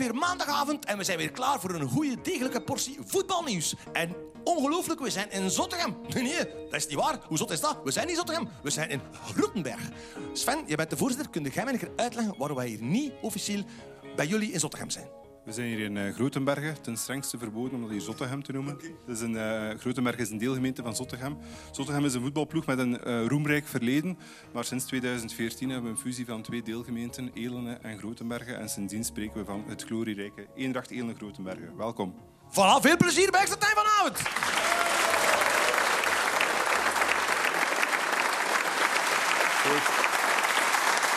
Weer maandagavond en we zijn weer klaar voor een goede, degelijke portie voetbalnieuws. En ongelooflijk, we zijn in Zottegem. Nee, nee, dat is niet waar. Hoe zot is dat? We zijn niet in Zottegem, we zijn in Groetenberg. Sven, je bent de voorzitter. Kun jij mij uitleggen waarom wij hier niet officieel bij jullie in Zottegem zijn? We zijn hier in uh, Grotenbergen, ten strengste verboden om dat hier Zottegem te noemen. Dus een, uh, Grotenberg is een deelgemeente van Zottegem. Zottegem is een voetbalploeg met een uh, roemrijk verleden. Maar sinds 2014 hebben we een fusie van twee deelgemeenten, Elene en Grotenbergen. En sindsdien spreken we van het glorierijke Eendracht Elene Grotenbergen. Welkom. Voilà, veel plezier bij extra tijd vanavond.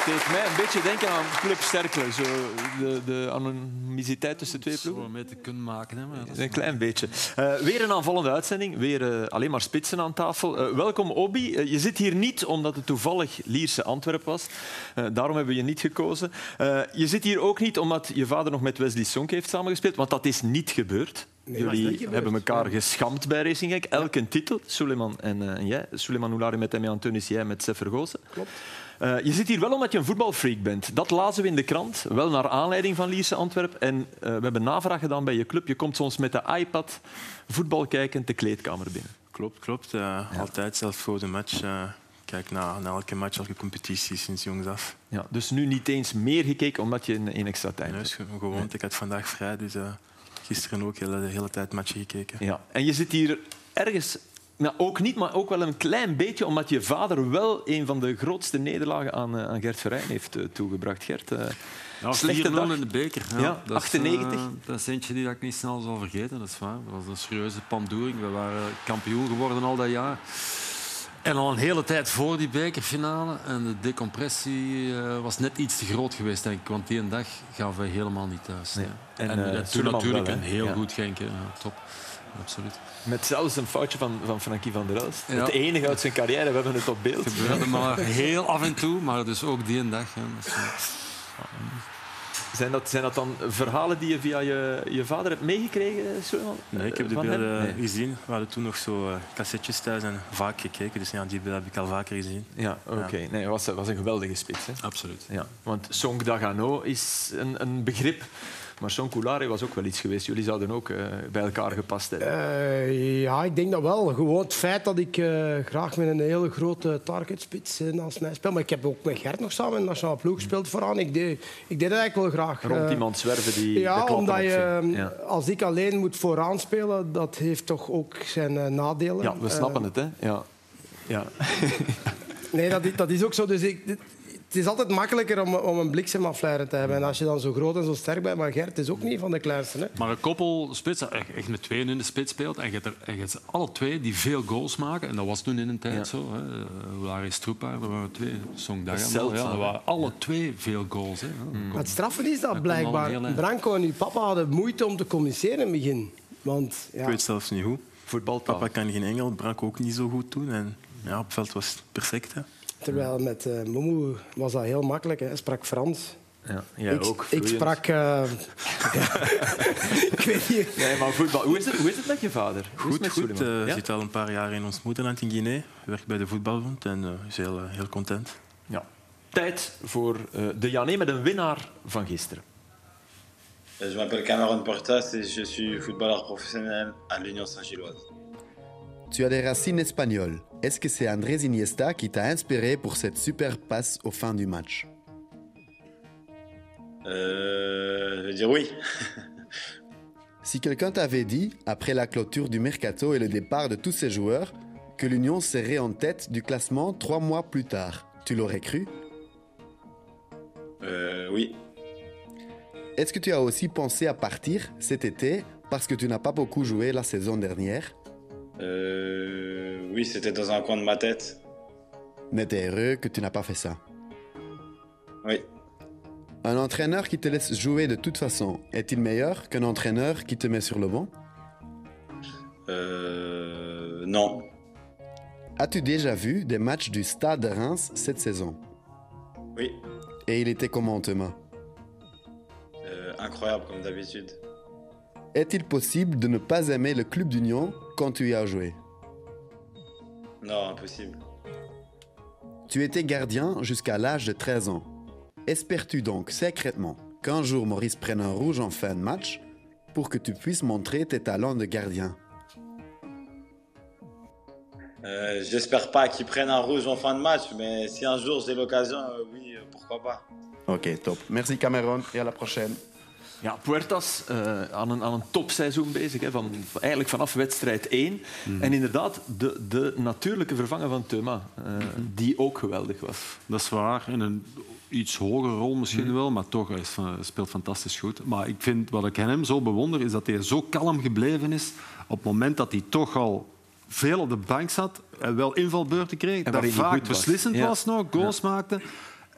Deed mij een beetje denken aan Club Sterkle. Zo de, de anonimiteit tussen twee ploegen. Zo mee te kunnen maken. Hè, maar Een klein beetje. Uh, weer een aanvallende uitzending. Weer uh, alleen maar spitsen aan tafel. Uh, welkom, Obi. je zit hier niet omdat het toevallig Lierse Antwerp was. daarom hebben we je niet gekozen. je zit hier ook niet omdat je vader nog met Wesley Sonk heeft samengespeeld. Want dat is niet gebeurd. Nee, Jullie hebben elkaar geschamd bij Racing Genk. Elk een titel. Suleiman en, uh, en jij. Suleiman Oulari met Emme Antonis, jij met Sef Vergozen. Klopt. Uh, je zit hier wel omdat je een voetbalfreak bent. Dat lazen we in de krant, wel naar aanleiding van Lierse Antwerp. En uh, we hebben navraag gedaan bij je club. Je komt soms met de iPad voetbal kijken de kleedkamer binnen. Klopt, klopt. Uh, ja. Altijd, zelfs voor de match. kijk naar, naar elke match, elke competitie sinds jongs af. Ja, dus nu niet eens meer gekeken omdat je een, een extra tijd nee, hebt. Gewoon, nee. ik had vandaag vrij, dus gisteren ook de hele, hele tijd matchen gekeken. Ja. En je zit hier ergens nou, ook niet, maar ook wel een klein beetje, omdat je vader wel een van de grootste nederlagen aan, uh, aan Gert Verheyen heeft uh, toegebracht. Gert, uh, ja, slechte dag in de beker. Ja, ja dat 98. Is, dat is eentje die ik niet snel zal vergeten, dat is waar. Dat was een serieuze pandoering. We waren kampioen geworden al dat jaar. En al een hele tijd voor die bekerfinale. En de decompressie was net iets te groot geweest, denk ik. Want die dag gaven we helemaal niet thuis. Nee. En, en toen natuurlijk wel, een heel ja. goed Genk. Ja, top. Absoluut. Met zelfs een foutje van, van Frankie van der Elst. Ja. Het enige uit zijn carrière, we hebben het op beeld. Het gebeurde maar heel af en toe, maar dus ook die dag. Ja, dus, zijn, dat, zijn dat dan verhalen die je via je, je vader hebt meegekregen, Suleiman? Nee, ik heb de beelden nee. gezien. We hadden toen nog zo uh, cassettes thuis en vaak gekeken. Dus ja, die beelden heb ik al vaker gezien. Ja, oké. Okay. Ja. Nee, was, was een geweldige spits. Hè? Absoluut. Ja, want Song Dagano is een, een begrip maar Son Coulare was ook wel iets geweest. Jullie zouden ook uh, bij elkaar gepast hebben. Uh, ja, ik denk dat wel. Gewoon het feit dat ik uh, graag met een hele grote targetspits naast mij speel. Maar ik heb ook met Gert nog samen in de nationale ploeg gespeeld vooraan. Ik deed, ik deed dat eigenlijk wel graag. Rond iemand zwerven die Ja, omdat je, ja. als ik alleen moet vooraan spelen, dat heeft toch ook zijn nadelen. Ja, we snappen het, hè. Ja. ja. nee, dat is, dat is ook zo. Dus ik, het is altijd makkelijker om, om een bliksemafleider te hebben. En als je dan zo groot en zo sterk bent, maar Gert is ook niet van de kleinste. Hè? Maar een koppel spits, echt met tweeën in de spits speelt en je hebt, er, en je hebt alle twee die veel goals maken. En dat was toen in een tijd ja. zo. Larry Stroepaar, er waren twee. Song Dagan, ja, er waren alle twee veel goals. Hè. Mm. Het straffen is dat, dat blijkbaar. Branco en uw papa hadden moeite om te communiceren in het begin. Want, ja. Ik weet zelfs niet hoe. Voetbaltaal. Papa kan geen Engels, Branco ook niet zo goed doen. En ja, op het veld was het perfect. Hè. Terwijl met uh, Momo was dat heel makkelijk. Hè. Hij sprak Frans. Ja, jij ik, ook. Ik sprak... Uh, ik weet niet. Nee, maar voetbal. Hoe is het, hoe is het met je vader? Goed, goed. Hij uh, ja? zit al een paar jaar in ons moederland in Guinea. Werkt bij de voetbalbond en uh, is heel, heel content. Ja. Tijd voor de Jané met een winnaar van gisteren. Je m'appelle Cameron Portas et je suis footballeur professionnel à l'Union Saint-Gilloise. Tu as des racines espagnoles. Est-ce que c'est Andrés Iniesta qui t'a inspiré pour cette super passe au fin du match? Euh, Je vais dire oui. si quelqu'un t'avait dit, après la clôture du mercato et le départ de tous ses joueurs, que l'Union serait en tête du classement trois mois plus tard, tu l'aurais cru? Euh, Oui. Est-ce que tu as aussi pensé à partir cet été parce que tu n'as pas beaucoup joué la saison dernière? Euh, oui, c'était dans un coin de ma tête. Mais t'es heureux que tu n'as pas fait ça. Oui. Un entraîneur qui te laisse jouer de toute façon, est-il meilleur qu'un entraîneur qui te met sur le banc? Euh, Non. As-tu déjà vu des matchs du Stade de Reims cette saison? Oui. Et il était comment Thomas? Euh, Incroyable comme d'habitude. Est-il possible de ne pas aimer le club d'Union quand tu y as joué? Non, impossible. Tu étais gardien jusqu'à l'âge de 13 ans. Espères-tu donc secrètement qu'un jour Maurice prenne un rouge en fin de match pour que tu puisses montrer tes talents de gardien? Euh, J'espère pas qu'ils prennent un rouge en fin de match, mais si un jour j'ai l'occasion, euh, oui, euh, pourquoi pas. Ok, top. Merci Cameron et à la prochaine. Ja, Puertas uh, aan, een, aan een topseizoen bezig. Hè, van, eigenlijk vanaf wedstrijd 1. Mm. En inderdaad, de, de natuurlijke vervanger van Thuma, uh, mm -hmm. die ook geweldig was. Dat is waar. In een iets hogere rol misschien mm. wel, maar toch, hij speelt fantastisch goed. Maar ik vind, wat ik aan hem zo bewonder, is dat hij zo kalm gebleven is op het moment dat hij toch al veel op de bank zat en wel invalbeurten kreeg, en dat vaak beslissend was, ja. was nog, goals ja. maakte.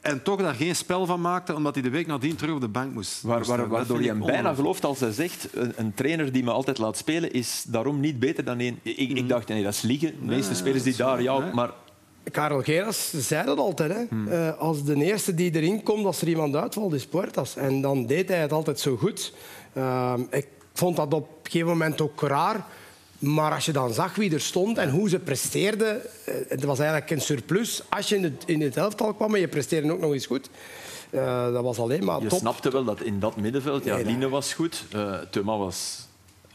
En toch daar geen spel van maakte, omdat hij de week nadien terug op de bank moest. Waar, waar, waardoor je hem bijna gelooft als hij zegt, een, een, trainer die me altijd laat spelen, is daarom niet beter dan één. Ik, ik dacht, nee, dat is liegen. De meeste nee, spelers die daar, ja, maar... Karel Geras zei dat altijd. Hè. Hmm. Uh, als de eerste die erin komt, als er iemand uitvalt, is Puertas. En dan deed hij het altijd zo goed. Uh, ik vond dat op een gegeven moment ook raar. Maar als je dan zag wie er stond en hoe ze presteerden, het was eigenlijk een surplus. Als je in het, in het elftal kwam en je presteerde ook nog eens goed, uh, dat was alleen maar je top. Je snapte wel dat in dat middenveld, ja, nee, Line was goed, uh, Thuma was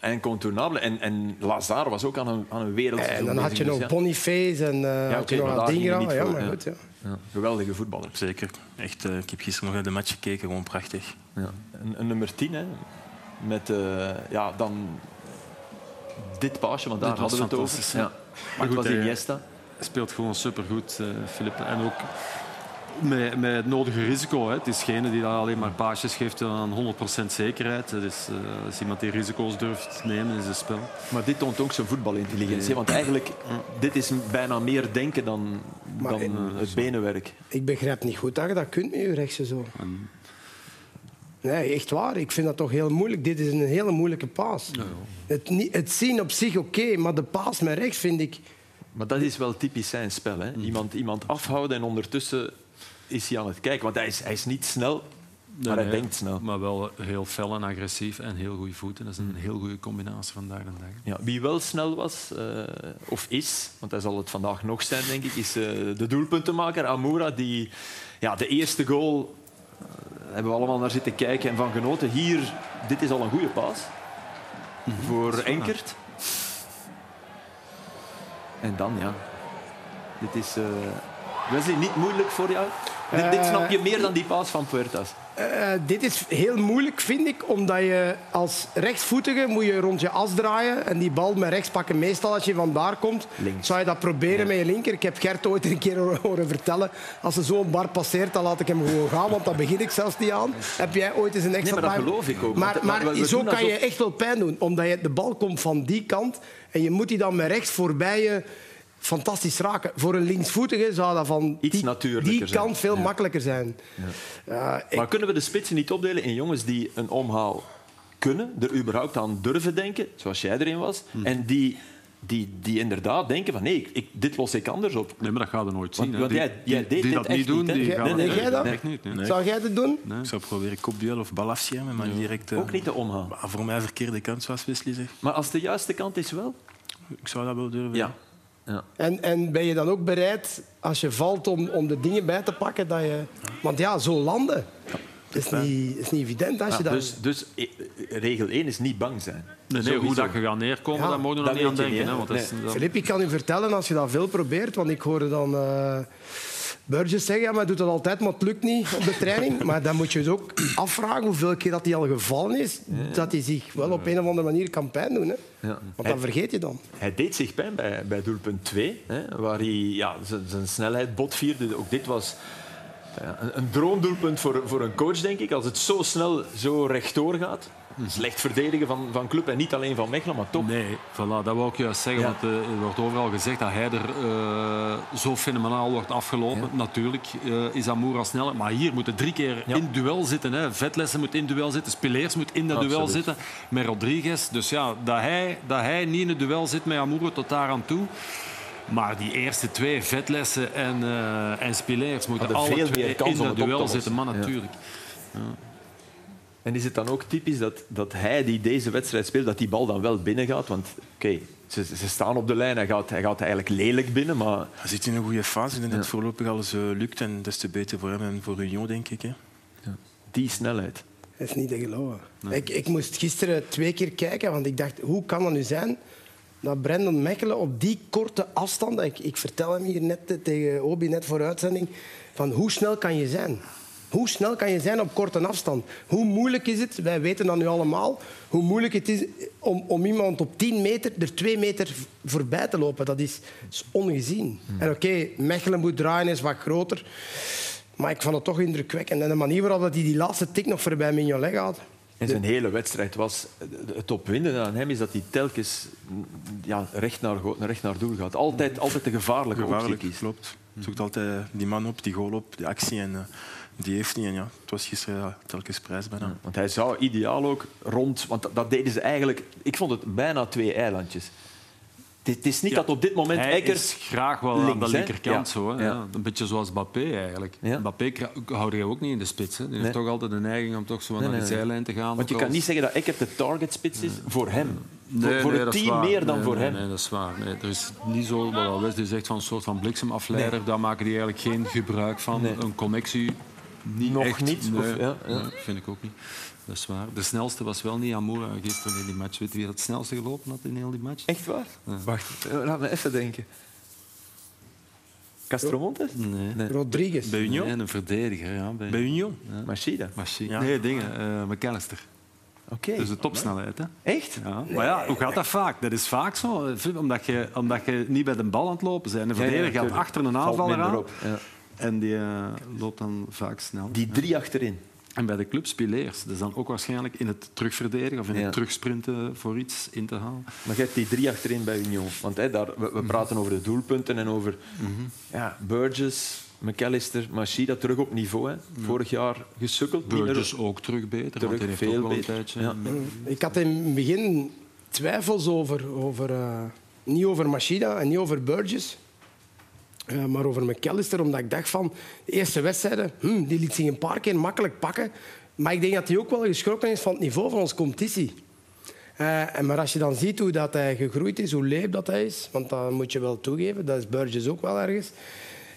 incontournabele en, en Lazar was ook aan een, aan een wereld. En dan had je nog dus, ja. Boniface en uh, ja, had je nog Adingra. Ja, maar goed, ja. Ja, geweldige voetballer. Zeker. Echt, uh, ik heb gisteren nog naar de match gekeken, gewoon prachtig. Ja. Een, een nummer 10, hè. Met uh, ja, dan dit paasje, want daar hadden we het over. Ja. Maar goed, was Iniesta. Hij speelt gewoon supergoed, uh, Philippe. En ook met, met het nodige risico. Hè. Het is geen die alleen maar paasjes geeft aan 100% zekerheid. Het is, uh, is iemand die risico's durft nemen in zijn spel. Maar dit toont ook zijn voetbalintelligentie. Want eigenlijk, dit is bijna meer denken dan, dan het benenwerk. Ik begrijp niet goed dat je dat kunt met je rechtse zo. Nee, echt waar. Ik vind dat toch heel moeilijk. Dit is een hele moeilijke paas. Ja, ja. Het, het, zien op zich oké, okay, maar de paas met rechts vind ik... Maar dat is wel typisch zijn spel. Hè? Iemand, iemand afhouden en ondertussen is hij aan het kijken. Want hij is, hij is niet snel, maar nee, hij denkt snel. Maar wel heel fel en agressief en heel goede voeten. Dat is een heel goede combinatie vandaag de dag. Ja, wie wel snel was, uh, of is, want hij zal het vandaag nog zijn, denk ik, is uh, de doelpuntenmaker Amoura, die ja, de eerste goal hebben we allemaal naar zitten kijken en van genoten. Hier, dit is al een goede paas -hmm. voor Enkert. En dan, ja. Dit is... Uh, Wesley, niet moeilijk voor jou? Uh, dit, dit snap je meer dan die paas van Puertas. Uh, dit is heel moeilijk, vind ik, omdat je als rechtsvoetige moet je rond je as draaien en die bal met rechts pakken. Meestal als je van daar komt, Links. zou je dat proberen ja. met je linker. Ik heb Gert ooit een keer horen vertellen, als er zo'n bar passeert, dan laat ik hem gewoon gaan, want dan begin ik zelfs niet aan. Heb jij ooit eens een extra nee, maar dat geloof ik ook. Maar, maar, maar zo kan je echt wel pijn doen, omdat je, de bal komt van die kant en je moet die dan met rechts voorbij je fantastisch raken. Voor een linksvoetige zou dat van Iets die, die kant veel ja. makkelijker zijn. Ja. Uh, ik... Maar kunnen we de spitsen niet opdelen in jongens die een omhaal kunnen, er überhaupt aan durven denken, zoals jij erin was, hmm. en die, die, die inderdaad denken van nee, ik, dit los ik anders op. Nee, maar dat gaat er nooit zien. Want, jij, jij deed die dat niet doen, niet, die nee, gaan nee, nee, jij dat? Nee, niet, nee. Zou jij dat doen? Nee. Ik zou proberen kopduel of bal afschermen, maar direct... Uh, Ook niet de omhaal. Voor mij verkeerde kant, zoals Wesley zegt. Maar als de juiste kant is wel? Ik zou dat wel durven. Ja. Ja. En, en ben je dan ook bereid, als je valt, om, om de dingen bij te pakken? Dat je... Want ja, zo landen is niet, is niet evident. Als je ja, dat... dus, dus regel 1 is niet bang zijn. Nee, nee hoe dat je gaat neerkomen, ja, daar moet je nog niet aan denken. Niet, hè, want nee. is, dan... Filip, ik kan u vertellen, als je dat veel probeert, want ik hoorde dan... Uh, Burgess zeggen, ja, maar doet dat altijd, maar het lukt niet op de training. Maar dan moet je dus ook afvragen hoeveel keer dat hij al gevallen is, dat hij zich wel op een of andere manier kan pijn doen. Hè. Ja. Want dan vergeet je dan. Hij deed zich pijn bij, bij doelpunt 2, hè, waar hij ja, zijn snelheid botvierde. Ook dit was ja, een, een droomdoelpunt voor, voor een coach, denk ik. Als het zo snel, zo rechtdoor gaat. Slecht verdedigen van, van club en niet alleen van Mechelen, maar toch. Nee, voilà, dat wou ik juist zeggen. Ja. Want uh, er wordt overal gezegd dat hij er uh, zo fenomenaal wordt afgelopen. Ja. Natuurlijk uh, is Amoura sneller, maar hier moeten drie keer ja. in duel zitten. Hè. Vetlessen moet in duel zitten, Spileers moet in dat Absoluut. duel zitten met Rodriguez. Dus ja, dat hij, dat hij niet in het duel zit met Amoura tot daar aan toe. Maar die eerste twee, Vetlessen en, uh, en Spileers, moeten alle twee in dat duel zitten. Maar natuurlijk. Ja. En is het dan ook typisch dat, dat hij die deze wedstrijd speelt, dat die bal dan wel binnen gaat? Want oké, okay, ze, ze, staan op de lijn, hij gaat, hij gaat eigenlijk lelijk binnen, maar... Hij zit in een goede fase en ja. het voorlopig alles uh, lukt. En des te beter voor hem en voor Union, denk ik. Hè. Ja. Die snelheid. Dat is niet te geloven. Ik, ik moest gisteren twee keer kijken, want ik dacht, hoe kan dat nu zijn dat Brendan Mechelen op die korte afstand... Ik, ik vertel hem hier net eh, tegen Obi, net voor uitzending, van hoe snel kan je zijn? Hoe snel kan je zijn op korte afstand? Hoe moeilijk is het, wij weten dat nu allemaal, hoe moeilijk het is om, om iemand op 10 meter er 2 meter voorbij te lopen. Dat is, is ongezien. En oké, Mechelen moet draaien, is wat groter. Maar ik vond het toch indrukwekkend. En de manier waarop hij die laatste tik nog voorbij Mignolet gaat. En zijn hele wedstrijd was... Het opwindende aan hem is dat hij telkens ja, recht, naar, recht naar doel gaat. Altijd, altijd de gevaarlijke Gevaarlijk, optie kiest. klopt. Zoekt altijd die man op, die goal op, die actie. En eh, die heeft hij. En ja, het was gisteren ja, telkens prijs bijna. Want hij zou ideaal ook rond... Want dat, dat deden ze eigenlijk... Ik vond het bijna twee eilandjes. Het, is niet Ja. dat op dit moment Hij is graag wel aan de linkerkant. Ja. Zo, hè. Ja. Ja. Een beetje zoals Mbappé eigenlijk. Mbappé kra- houdt je ook niet in de spits. Hè. Die Nee. heeft toch altijd de neiging om toch zo Nee, naar nee, de nee. zijlijn te gaan. Want je kan als- niet zeggen dat Eckert de targetspits is voor hem. Nee, voor nee, het team meer dan Nee, voor nee, hem. Nee, dat is waar. Nee, er is niet zo, wat Wesley zegt, van een soort van bliksemafleider. Daar maken die eigenlijk geen gebruik van. Nee. Een connectie niet Nog echt. niet, Nee, of- ja, ja. nee, vind ik ook niet. Dat is waar. De snelste was wel niet Amoura gisteren in die match. Weet je wie het snelste gelopen had in heel die match? Echt waar? Wacht, eh, laat me even denken. Castromontes? Nee. Nee. Rodriguez. Bij Union? Nee, een verdediger. Ja, bij, Bij Union? Machida? Machine. Ja. Nee, dingen. eh McAllister. Oké. Dus de topsnelheid. Hè? Echt? Ja. Maar ja, hoe gaat dat vaak? Dat is vaak zo. Flip, Omdat je, omdat je niet bij de bal aan het lopen bent. Een Ja, ja, verdediger gaat achter een aanvaller aan. En die eh, loopt dan vaak snel. Die drie achterin. En bij de club Spileers. Dat is dan ook waarschijnlijk in het terugverdedigen of in Ja. het terugsprinten voor iets in te halen. Maar je hebt die drie achterin bij Union. Want hè, daar, we, we praten over de doelpunten en over ja, Burgess, McAllister, Machida terug op niveau. Hè. Vorig jaar gesukkeld. meer- Burgess ook terug beter, Terug want hij heeft veel ook wel een beter. tijdje... Ja. Ik had in het begin twijfels over, over eh, niet over Machida en niet over Burgess. Eh, maar over McAllister, omdat ik dacht van de eerste wedstrijden, hm, die liet zich een paar keer makkelijk pakken. Maar ik denk dat hij ook wel geschrokken is van het niveau van onze competitie. Eh, en maar als je dan ziet hoe dat hij gegroeid is, hoe leep dat hij is, want dat moet je wel toegeven, dat is Burgess ook wel ergens.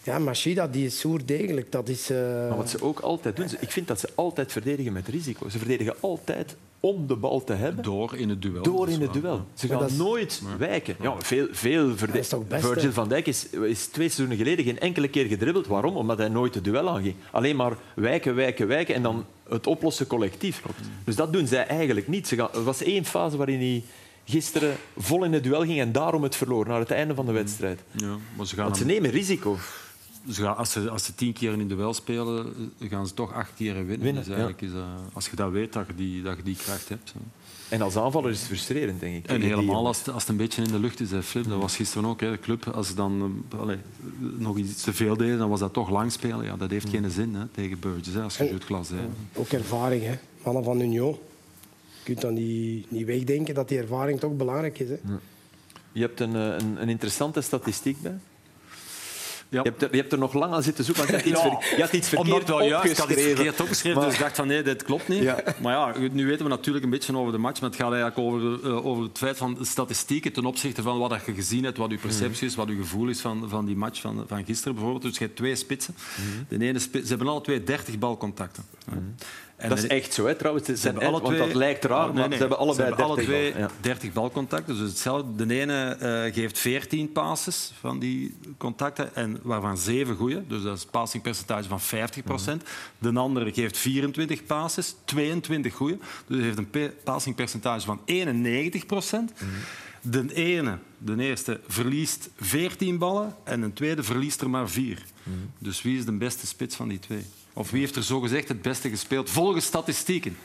Ja, Machida die is soer degelijk. Dat is, eh, Maar wat ze ook altijd doen, ik vind dat ze altijd verdedigen met risico. Ze verdedigen altijd om de bal te hebben. Door in het duel. Door in het duel. Ze gaan is- nooit wijken. Ja, veel veel Virgil van Dijk is, is twee seizoenen geleden geen enkele keer gedribbeld. Waarom? Omdat hij nooit het duel aanging. Alleen maar wijken, wijken, wijken en dan het oplossen collectief. Dus dat doen zij eigenlijk niet. Ze gaan, er was één fase waarin hij gisteren vol in het duel ging en daarom het verloor, naar het einde van de wedstrijd. Ja, maar ze gaan Want ze nemen risico. Ze gaan, als, ze, als ze tien keer in een duel spelen, gaan ze toch acht keer winnen. Winnen, dus eigenlijk is dat, als je dat weet, dat je die, dat je die kracht hebt. Zo. En als aanvaller is het frustrerend, denk ik. En helemaal als het, als het een beetje in de lucht is. Hè, Flip. Dat was gisteren ook. Hè, de club, als ze dan eh, allee, nog iets te veel deden, dan was dat toch lang spelen. Ja, dat heeft geen zin hè, tegen Burgess, hè, als je En- het glas hebt. Ook ervaring, hè. Mannen van Union. Je kunt dan niet, niet wegdenken dat die ervaring toch belangrijk is. Hè. Je hebt een, eh, een, een interessante statistiek bij. Je, hebt er, je hebt er nog lang aan zitten zoeken, want je had iets, ver- je had iets Omdat verkeerd wel juist, ik had iets verkeerd opgeschreven, dus ik dacht van nee, dit klopt niet. Maar ja, nu weten we natuurlijk een beetje over de match, maar het gaat eigenlijk over, eh, over het feit van de statistieken ten opzichte van wat je gezien hebt, wat je perceptie is, wat je gevoel is van, van die match van, van gisteren bijvoorbeeld. Dus je hebt twee spitsen. De ene spits, ze hebben alle twee 30 balcontacten. En Dat is de- echt zo, hè, trouwens. Ze hebben alle want twee, dat lijkt raar, Oh, nee, maar nee. ze hebben allebei Ze hebben alle 30 twee bal. Ja. 30 balcontacten. Dus hetzelfde. De ene eh, geeft 14 passes van die contacten, en waarvan 7 goede. Dus dat is een passingpercentage van 50% De andere geeft 24 passes, 22 goede. Dus hij heeft een pe- passingpercentage van 91% De ene, de eerste, verliest 14 ballen en een tweede verliest er maar 4. Dus wie is de beste spits van die twee? Of wie heeft er zogezegd het beste gespeeld volgens statistieken?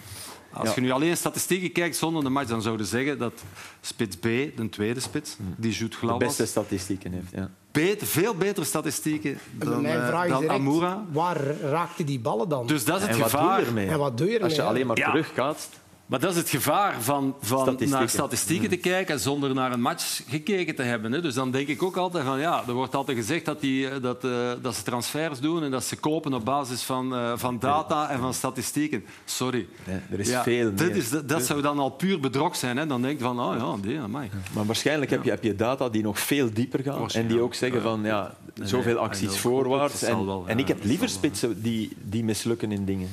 Als Ja. je nu alleen statistieken kijkt zonder de match, dan zouden we zeggen dat spits B, de tweede spits, die Jude De Glauwas, beste statistieken heeft. Ja. beter, veel betere statistieken En dan, mijn eh, vraag is dan direct, Amoura. waar raakte die ballen dan? Dus dat is het En wat doe gevaar. je ermee? En wat doe je ermee, Als je alleen maar Ja. terugkaatst. Maar dat is het gevaar van, van Statistieken. naar statistieken te kijken zonder naar een match gekeken te hebben. Hè. Dus dan denk ik ook altijd van ja, er wordt altijd gezegd dat, die, eh, dat, eh, dat ze transfers doen en dat ze kopen op basis van, eh, van data en van statistieken. Sorry. Nee, er is Ja, veel meer. is, dat, dat zou dan al puur bedrog zijn. Hè. Dan denk je van, oh ja, die, amai. Maar waarschijnlijk heb je, heb je data die nog veel dieper gaan en die ook zeggen van ja, zoveel nee, acties voorwaarts. En, wel, en ik heb liever spitsen die, die mislukken in dingen.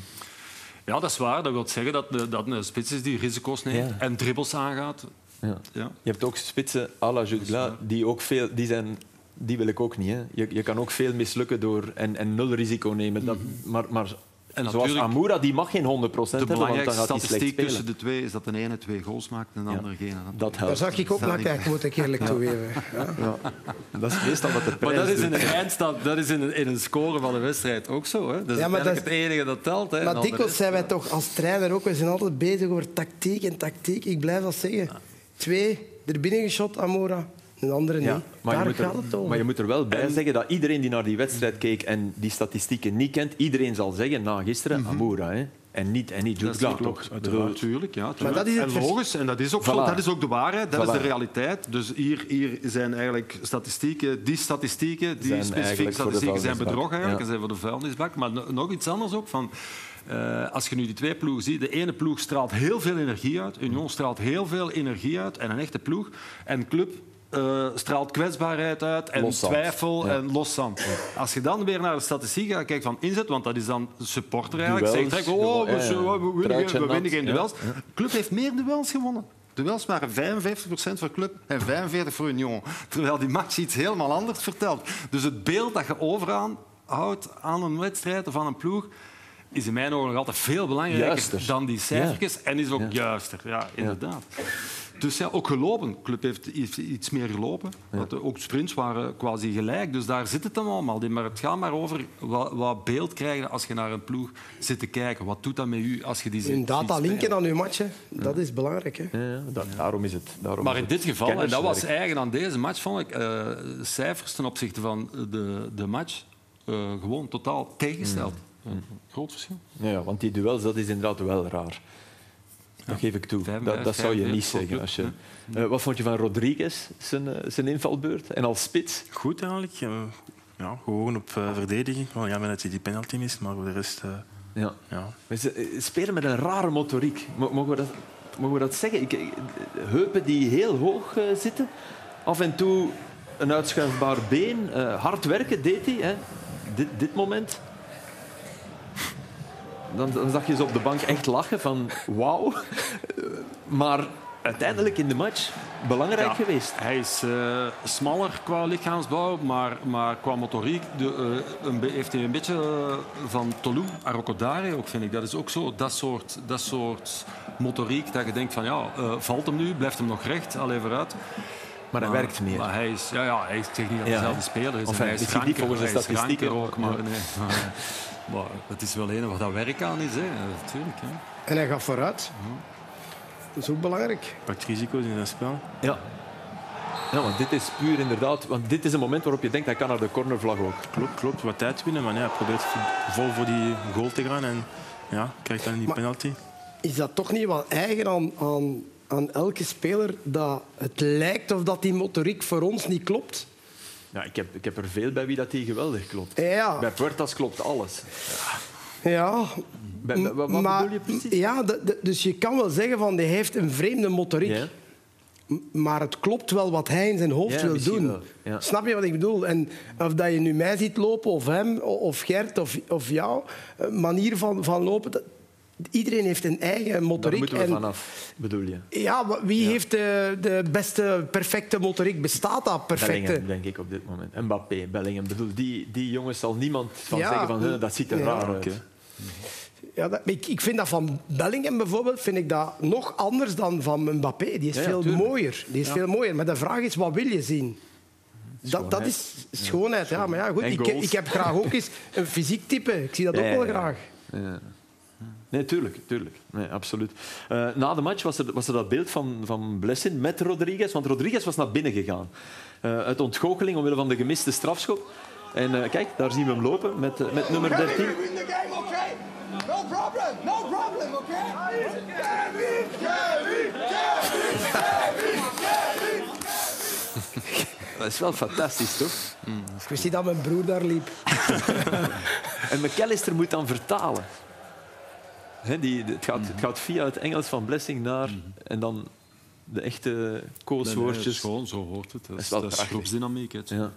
Ja, dat is waar. Dat wil zeggen dat, de- dat een spits is die risico's neemt Ja. en dribbels aangaat. Ja. Ja. Je hebt ook spitsen à la Jutgla, die ook veel... Die zijn... Die wil ik ook niet. Hè. Je, je kan ook veel mislukken door en, en nul risico nemen. Dat, maar, maar En zoals natuurlijk- Amoura, die mag geen 100% De hebben, want dan gaat hij slecht statistiek tussen de twee is dat de ene twee goals maakt en de Ja. andere geen. Dat Daar helpt. zag ik ook naar kijken, moet ik eerlijk toegeven. Ja. Dat is meestal wat de Maar prijs dat is in een eindstand, dat is in een, in een score van een wedstrijd ook zo. Hè? Dat is Ja, maar eigenlijk dat is- het enige dat telt. Hè? Maar dikwijls zijn wij toch als trainer ook, we zijn altijd bezig over tactiek en tactiek. Ik blijf dat zeggen. Twee, er binnen geschot, Andere niet. Ja, maar, je Daar moet gaat er, het over. maar je moet er wel bij zeggen dat iedereen die naar die wedstrijd keek en die statistieken niet kent, iedereen zal zeggen na gisteren Amoura. Hè? En niet, en niet klopt, toch? uiteraard. Tuurlijk, ja. tuurlijk. dat is het en logisch, en dat is ook, zo, Voilà. dat is ook de waarheid, dat Voilà. is de realiteit. Dus hier, hier zijn eigenlijk statistieken, die statistieken, die Zijn specifieke statistieken zijn bedrog eigenlijk, Ja. en zijn voor de vuilnisbak. Maar no- nog iets anders ook, van, eh, als je nu die twee ploegen ziet, de ene ploeg straalt heel veel energie uit, Union straalt heel veel energie uit, en een echte ploeg. En Club eh, straalt kwetsbaarheid uit en Loszand. twijfel Ja. en loszand. Als je dan weer naar de statistiek gaat kijken van inzet, want dat is dan supporter eigenlijk, Duels, oh, we, winnen, we winnen geen duels. De club heeft meer duels gewonnen. Duels waren 55% voor club en 45% voor Union. Terwijl die match iets helemaal anders vertelt. Dus het beeld dat je overaan houdt aan een wedstrijd of aan een ploeg is in mijn ogen nog altijd veel belangrijker Juister. dan die cijfertjes. En is ook Ja. juister. Ja, inderdaad. Dus ja, ook gelopen. De club heeft iets- meer gelopen. Want ook sprints waren quasi gelijk. Dus daar zit het dan allemaal in. Maar het gaat maar over wat, wat beeld krijgen als je naar een ploeg zit te kijken. Wat doet dat met u als je die ziet Een data linken aan uw match, hè. dat is belangrijk. Hè. Ja, dat- Daarom is het. Daarom Maar is in het dit geval, en dat was kenniswerk. eigen aan deze match, vond ik, eh, cijfers ten opzichte van de, de match eh, gewoon totaal tegengesteld. Een groot verschil. Ja, ja, want die duels, dat is inderdaad wel raar. Dat geef ik toe. Dat, 55, dat zou je niet 45 zeggen. Als je, Eh, wat vond je van Rodriguez, zijn, eh, zijn invalbeurt? En als spits? Goed eigenlijk. Eh, ja, gewoon op verdediging. Wel, ja, dat hij die penalty mist, maar voor de rest... eh, Ja. ja. Spelen met een rare motoriek. Mo- Mogen we dat, mogen we dat zeggen? Ik, heupen die heel hoog eh, zitten. Af en toe een uitschuifbaar been. eh, hard werken deed hij. Hè. Dit, dit moment. Dan, dan zag je ze op de bank echt lachen van wauw. Maar uiteindelijk in de match belangrijk Ja, geweest. Hij is eh, smaller qua lichaamsbouw, maar, maar qua motoriek de, eh, een heeft hij een beetje eh, van Tolou, Arrokodare ook, vind ik. Dat is ook zo, dat soort, dat soort motoriek dat je denkt van ja, valt hem nu, blijft hem nog recht, al even uit. Maar hij werkt meer. Maar hij is, ja, ja, hij is, zeg niet dat Ja, dezelfde speler is. En hij is niet ranker, volgens de statistieken. ook, maar, Ja. nee, maar, het is wel een wat dat werk aan is, hè. natuurlijk. Hè. En hij gaat vooruit. Dat is ook belangrijk. Pakt risico's in zijn spel. Ja. Ja, want dit is puur inderdaad... Want dit is een moment waarop je denkt, hij kan naar de cornervlag ook. Klopt, klopt. Wat tijd winnen, maar nee, hij probeert vol voor die goal te gaan. En ja, krijgt dan die Maar- penalty. Is dat toch niet wel eigen aan, aan, aan elke speler dat het lijkt of dat die motoriek voor ons niet klopt? Ja, ik, heb, ik heb er veel bij wie dat die geweldig klopt. Ja, Bij Puertas klopt alles. ja. Bij, bij- wat maar, bedoel je precies? Ja, de- de- dus je kan wel zeggen van hij heeft een vreemde motoriek. Ja. Maar het klopt wel wat hij in zijn hoofd Ja, wil doen. ja. Snap je wat ik bedoel? En of dat je nu mij ziet lopen, of hem, of Gert, of, of jou, een manier van, van lopen. Iedereen heeft een eigen Daar motoriek. moeten we en, vanaf, bedoel je? ja, wie heeft de, de beste, perfecte motoriek? Bestaat dat perfecte? Bellingham, denk ik op dit moment. Mbappé, Bellingham. Bedoel, die, die jongens zal niemand van Ja. zeggen van "Huh, dat ziet er Ja, raar uit. Ja, dat, ik, ik vind dat van Bellingham bijvoorbeeld vind ik dat nog anders dan van Mbappé. Die is veel tuurlijk. mooier. Die is veel mooier. Maar de vraag is, wat wil je zien? Dat, dat is schoonheid. Ja, maar ja, goed, ik, ik heb graag ook eens een fysiek type. Ik zie dat ook wel graag. Nee, tuurlijk. tuurlijk. Nee, absoluut. Eh, na de match was er, was er dat beeld van, van Blessin met Rodriguez. Want Rodriguez was naar binnen gegaan. Eh, uit ontgoocheling omwille van de gemiste strafschop. En eh, kijk, daar zien we hem lopen met, met nummer 13. win the game, okay? No problem, no problem, okay? Kevin, Kevin, Kevin, Dat is wel fantastisch, toch? Ik wist niet dat mijn broer daar liep. En McAllister moet dan vertalen. Die, het, gaat, het gaat via het Engels van Blessing naar... En dan De echte kooswoordjes. gewoon, zo hoort het. Dat is dat is groepsdynamiek. ja.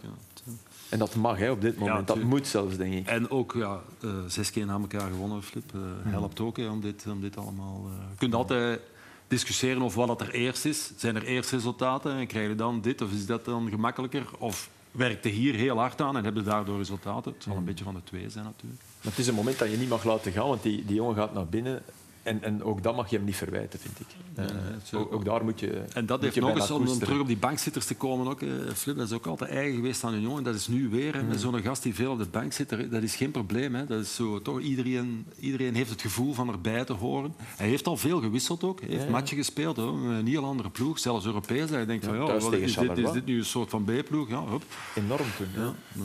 En dat mag hè, op dit moment. dat moet zelfs, denk ik. En ook ja, eh, zes keer na elkaar gewonnen, Flip. eh, helpt ook hè, om, dit, om dit allemaal... eh, je kunt altijd discussiëren over wat er eerst is. Zijn er eerst resultaten en krijg je dan dit? Of is dat dan gemakkelijker? Of werkt je hier heel hard aan en heb je daardoor resultaten? Het zal een beetje van de twee zijn natuurlijk. Maar het is een moment dat je niet mag laten gaan, want die, die jongen gaat naar binnen. En, en ook dat mag je hem niet verwijten, vind ik. Eh, ook, ook daar moet je. En dat heeft nog eens, om koesteren. terug op die bankzitters te komen, ook, eh, Flip, dat is ook altijd eigen geweest aan Union. En dat is nu weer, met zo'n gast die veel op de bank zit, dat is geen probleem. Hè. Dat is zo, toch, iedereen, iedereen heeft het gevoel van erbij te horen. Hij heeft al veel gewisseld ook. Hij heeft Ja. matchen gespeeld, hoor, met een heel andere ploeg, zelfs Europees. Dat je denkt, van, ja, wat is, dit, is dit nu een soort van B-ploeg? Ja, hup. Enorm toen. Ja. Ja, ja.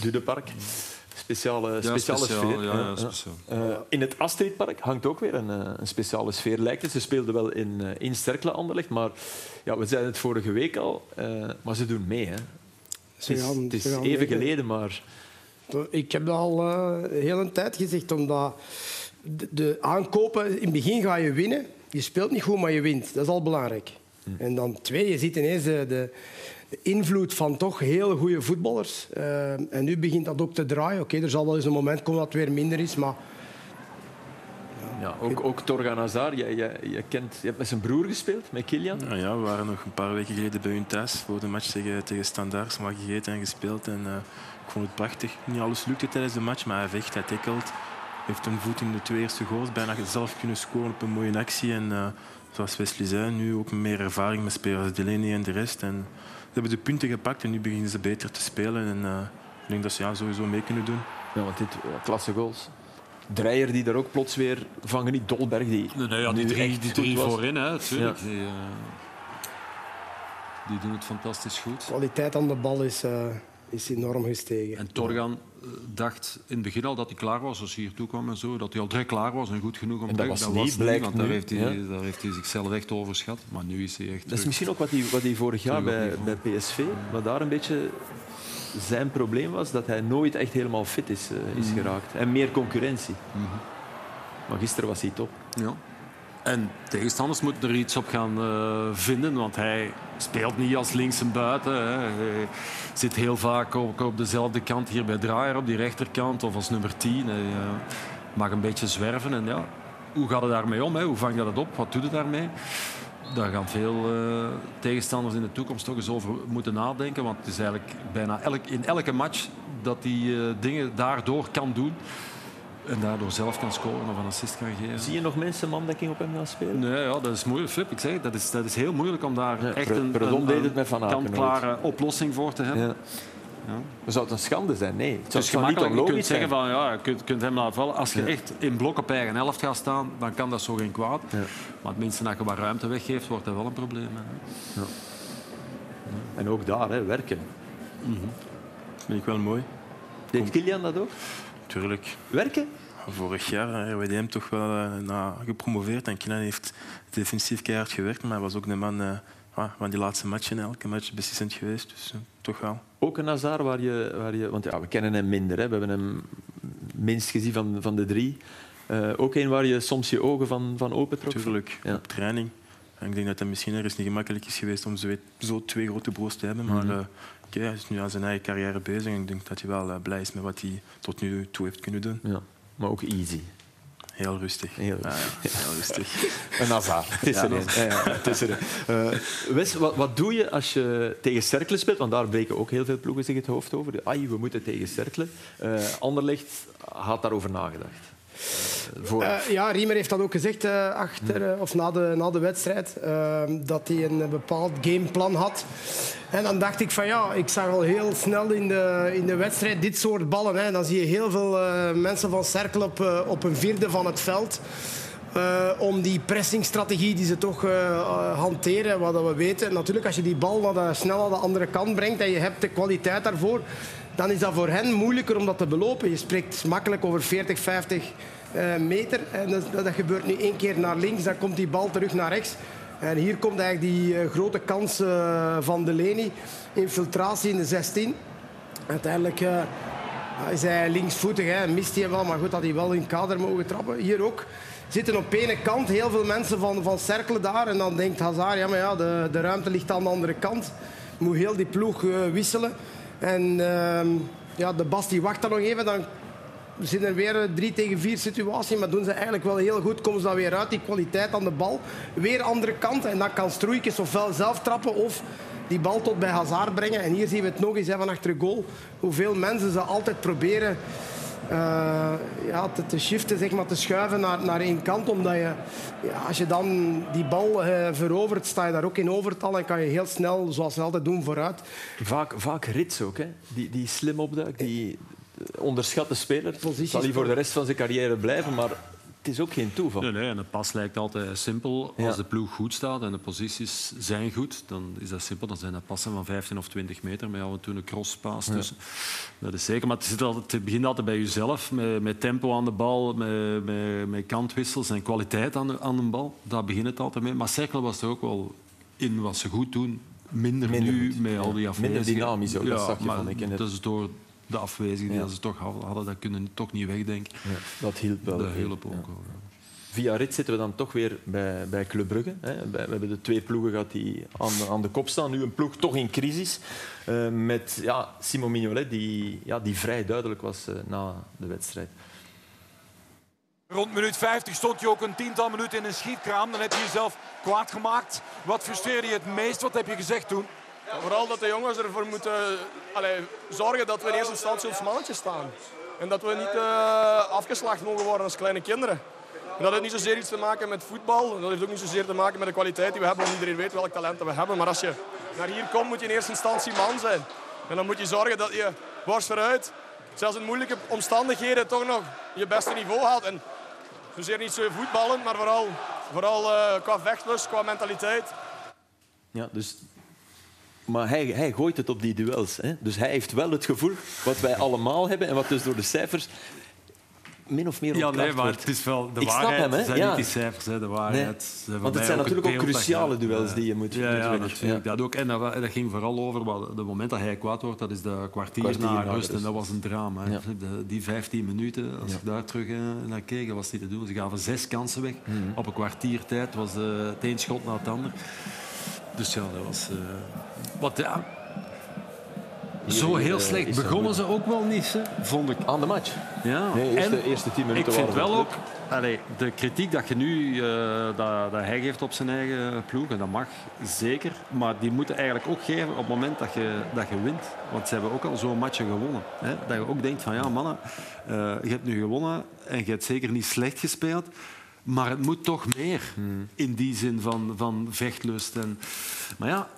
Dudepark. Speciale, Ja, speciale speciaal, sfeer. ja, ja, speciaal. Eh, in het Astridpark hangt ook weer een, eh, een speciale sfeer, lijkt het. Ze speelden wel in, eh, in Sterkle Anderlecht, maar ja, we zeiden het vorige week al, eh, maar ze doen mee. Hè. Het is, gaan- het is ze gaan even mee, geleden, maar Ik heb dat al eh, de hele tijd gezegd, omdat de, de aankopen, in het begin ga je winnen. Je speelt niet goed, maar je wint. Dat is al belangrijk. En dan twee, je ziet ineens de invloed van toch heel goede voetballers. Eh, en nu begint dat ook te draaien. Oké, er zal wel eens een moment komen dat het weer minder is, maar ja, ook, ook Torgan Hazard, je, je, je, kent, je hebt met zijn broer gespeeld, met Kilian. Ja, ja, we waren nog een paar weken geleden bij hun thuis voor de match tegen, tegen Standaard. Maar gegeten en gespeeld. En, eh, ik vond het prachtig. Niet alles lukte tijdens de match, maar hij vecht, hij tackelt. heeft een voet in de twee eerste goals. Bijna zelf kunnen scoren op een mooie actie. En eh, zoals Wesley zei, nu ook meer ervaring met spelers Delaney en de rest. En ze hebben de punten gepakt en nu beginnen ze beter te spelen. En eh, ik denk dat ze ja, sowieso mee kunnen doen. Ja, want dit, ja, klasse goals. Dreyer die daar ook plots weer vangen, niet Dolberg die. Nee, nee, ja, die nu drie, echt die drie voorin, hè, tuurlijk. Ja. Die, eh, die doen het fantastisch goed. kwaliteit aan de bal is, eh, is enorm gestegen. En Torgan eh, dacht in het begin al dat hij klaar was als hij hier toe kwam en zo. Dat hij al direct klaar was en goed genoeg om En dat te- was niet, blijkt want daar nu, heeft, hij, ja. daar heeft hij zichzelf echt overschat. Maar nu is hij echt Dat is misschien ook wat hij, wat hij vorig jaar bij, bij PSV, wat daar een beetje zijn probleem was, dat hij nooit echt helemaal fit is, eh, is geraakt. En meer concurrentie. Maar gisteren was hij top. Ja. En tegenstanders moeten er iets op gaan eh, vinden, want hij speelt niet als linkse buiten. Hè. Hij zit heel vaak op dezelfde kant hier bij Draaier, op die rechterkant, of als nummer 10. Hij eh, mag een beetje zwerven. En ja, hoe gaat het daarmee om? Hè? Hoe vang je dat op? Wat doet het daarmee? Daar gaan veel eh, tegenstanders in de toekomst toch eens over moeten nadenken. Want het is eigenlijk bijna elk, in elke match dat hij dingen daardoor kan doen. En daardoor zelf kan scoren of een assist kan geven. Zie je nog mensen mandekking op hem gaan spelen? Nee, ja, dat is moeilijk. Flip, ik zeg, dat is, dat is heel moeilijk om daar Ja, echt een, een, deed het met Van Aken kant-klare oplossing voor te hebben. Ja. Zou het een schande zijn? Nee. Het zou, is zou niet gemakkelijk. Je kunt zeggen van ja, je kunt, kunt hem laten vallen. Als je echt in blok op eigen helft gaat staan, dan kan dat zo geen kwaad. Maar tenminste, als je wat ruimte weggeeft, wordt dat wel een probleem. Hè. En ook daar, hè, werken. Vind ik wel mooi. Deed Kilian dat ook? Tuurlijk. Werken? Vorig jaar hebben we hem toch wel eh, na gepromoveerd. En Kinan heeft defensief keihard gewerkt, maar hij was ook de man eh, ah, van die laatste matchen. Elke match beslissend geweest, dus eh, toch wel. Ook een Hazard waar je... Waar je want ja, we kennen hem minder. Hè. We hebben hem minst gezien van, van de drie. Eh, ook een waar je soms je ogen van, van opentrok. Tuurlijk, Ja. op training. En ik denk dat het misschien ergens niet gemakkelijk is geweest om zo, zo twee grote broers te hebben. Maar Mhm. Eh, oké, hij is nu aan zijn eigen carrière bezig. En ik denk dat hij wel eh, blij is met wat hij tot nu toe heeft kunnen doen. Ja. Maar ook easy. Heel rustig. Heel Ja, ja, heel rustig. Een Hazard. Het is er een. Ja, ja, het is er een. Eh, Wes, wat, wat doe je als je tegen Cerkelen speelt? Want daar breken ook heel veel ploegen zich het hoofd over. Ai, we moeten tegen Cerkelen. Uh, Anderlecht had daarover nagedacht. Voor... Uh, ja, Riemer heeft dat ook gezegd uh, achter, of na de, na de wedstrijd. Uh, dat hij een bepaald gameplan had. En dan dacht ik van ja, ik zag al heel snel in de, in de wedstrijd dit soort ballen. Hè. Dan zie je heel veel mensen van Cerkel op, op een vierde van het veld. Uh, om die pressingstrategie die ze toch uh, hanteren, wat we weten. Natuurlijk, als je die bal naar de, snel aan de andere kant brengt en je hebt de kwaliteit daarvoor, dan is dat voor hen moeilijker om dat te belopen. Je spreekt makkelijk over 40, 50 uh, meter. En dat, dat, gebeurt nu één keer naar links, dan komt die bal terug naar rechts. En hier komt eigenlijk die uh, grote kans uh, van Delaney. Infiltratie in de 16. Uiteindelijk is hij linksvoetig, hè. mist hij wel. Maar goed, dat hij wel in kader mogen trappen. Hier ook zitten op ene kant heel veel mensen van, van cirkelen daar. En dan denkt Hazard, ja, maar ja, de, de ruimte ligt aan de andere kant. Moet heel die ploeg eh, wisselen. En ehm, ja, de Bas wacht dan nog even. Dan zit er weer een 3 tegen 4 situatie. Maar doen ze eigenlijk wel heel goed. Komen ze dan weer uit, die kwaliteit aan de bal. Weer andere kant. En dan kan Stroeikens ofwel zelf trappen of die bal tot bij Hazard brengen. En hier zien we het nog eens hè, van achter de goal. Hoeveel mensen ze altijd proberen ja, te, te shiften, zeg maar, te schuiven naar, naar één kant. Omdat je, ja, als je dan die bal eh, verovert, sta je daar ook in overtal en kan je heel snel, zoals ze altijd doen, vooruit. Vaak, vaak rits ook, hè? Die, die slim opduikt, die onderschatte speler. Zal hij voor de rest van zijn carrière blijven, maar het is ook geen toeval. Nee, nee, en de pas lijkt altijd simpel. Als Ja. de ploeg goed staat en de posities zijn goed, dan is dat simpel. Dan zijn dat passen van 15 of 20 meter met af en toe een crosspaas tussen. Dat is zeker. Maar het, zit altijd, het begint altijd bij jezelf, met, met tempo aan de bal, met, met, met kantwissels en kwaliteit aan de, aan de bal. Daar begint het altijd mee. Maar Cercle was er ook wel in wat ze goed doen. Minder, Minder nu goed, met al die afwezigen. Minder dynamisch ook, dat Ja, zag je, maar vond ik, Dat is door de afwezigen Ja. die ze toch hadden, dat kunnen toch niet wegdenken. Ja, dat hielp wel. Ook. Via rit zitten we dan toch weer bij, bij Club Brugge. Hè. We hebben de twee ploegen gehad die aan de, aan de kop staan. Nu een ploeg toch in crisis. eh, met ja, Simon Mignolet, die, ja, die vrij duidelijk was eh, na de wedstrijd. Rond minuut 50 stond je ook een tiental minuten in een schietkraam. Dan heb je jezelf kwaad gemaakt. Wat frustreerde je het meest? Wat heb je gezegd toen? Vooral dat de jongens ervoor moeten allee, zorgen dat we in eerste instantie ons mannetje staan. En dat we niet eh, afgeslacht mogen worden als kleine kinderen. En dat heeft niet zozeer iets te maken met voetbal. Dat heeft ook niet zozeer te maken met de kwaliteit die we hebben. Want iedereen weet welk talent we hebben. Maar als je naar hier komt, moet je in eerste instantie man zijn. En dan moet je zorgen dat je borst vooruit, zelfs in moeilijke omstandigheden, toch nog je beste niveau haalt. En zozeer niet zo voetballen, maar vooral, vooral eh, qua vechtlust, qua mentaliteit. Ja, dus... Maar hij, hij gooit het op die duels. Hè. Dus hij heeft wel het gevoel, wat wij allemaal hebben en wat dus door de cijfers min of meer Ja, nee, maar wordt. het is wel de Ik snap waarheid. hem, hè? zijn Ja. niet die cijfers, hè, de waarheid. Nee. Want het zijn ook natuurlijk ook cruciale duels ja. die je moet- Ja, ja natuurlijk. Ja. Dat ook. En dat, ging vooral over wat, het moment dat hij kwaad wordt, dat is de kwartier, Kwartier na rust. En dat was een drama. De- die 15 minuten, als ik daar terug eh, naar keek, dat was niet te doen. Ze gaven zes kansen weg Mhm. op een kwartier tijd. was eh, het een schot na het ander. Dus ja, dat was... eh, wat, ja, zo heel eh, slecht begonnen ze ook wel niet, hè, vond ik. Aan de match? Ja. Nee, eerste, En eerste tien minuten ik vind wel ook, allee, de kritiek dat je nu eh, dat, dat hij geeft op zijn eigen ploeg, en dat mag zeker, maar die moeten eigenlijk ook geven op het moment dat je, dat je wint. Want ze hebben ook al zo'n matchen gewonnen. Hè? Dat je ook denkt van ja mannen, eh, je hebt nu gewonnen en je hebt zeker niet slecht gespeeld. Maar het moet toch meer Hmm. in die zin van, van vechtlust. En, maar ja,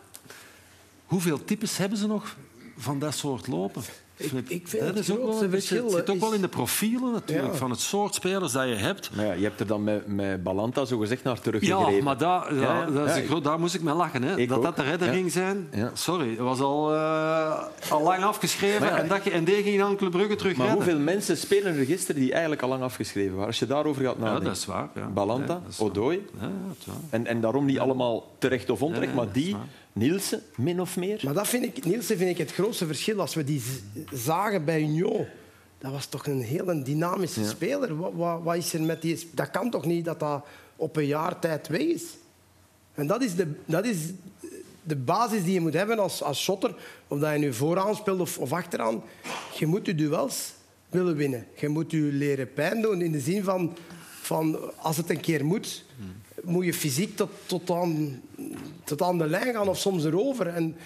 hoeveel types hebben ze nog van dat soort lopen? Ik, ik vind Dat het is ook wel grootste een beetje, het verschil, zit ook is- wel in de profielen natuurlijk, Ja. van het soort spelers dat je hebt. Maar ja, je hebt er dan met, met Balanta zo gezegd naar teruggegrepen. Ja, maar daar, Ja, dat is groot- daar moest ik mee lachen. Hè. Ik Dat ook. dat de redder Ja. ging zijn, Ja. sorry, het was al, eh, al lang afgeschreven. En, dat, je- en die ging dan Club Brugge terug Maar redden. hoeveel mensen spelen er gisteren die eigenlijk al lang afgeschreven waren? Als je daarover gaat Ja, nadenken. dat is waar. Ja. Balanta, dat. Odoi. Dat. En, en daarom niet allemaal terecht of onterecht, Ja, maar dat die. Nielsen, min of meer. Maar dat vind ik, Nielsen vind ik het grootste verschil. Als we die zagen bij Union, dat was toch een heel dynamische Ja. speler. Wat, wat, wat is er met die... Dat kan toch niet dat dat op een jaar tijd weg is? En dat is de, dat is de basis die je moet hebben als, als shotter. Of dat je nu vooraan speelt of, of achteraan. Je moet je duels willen winnen. Je moet je leren pijn doen in de zin van... van als het een keer moet, moet je fysiek tot, tot, aan, tot aan de lijn gaan of soms erover. En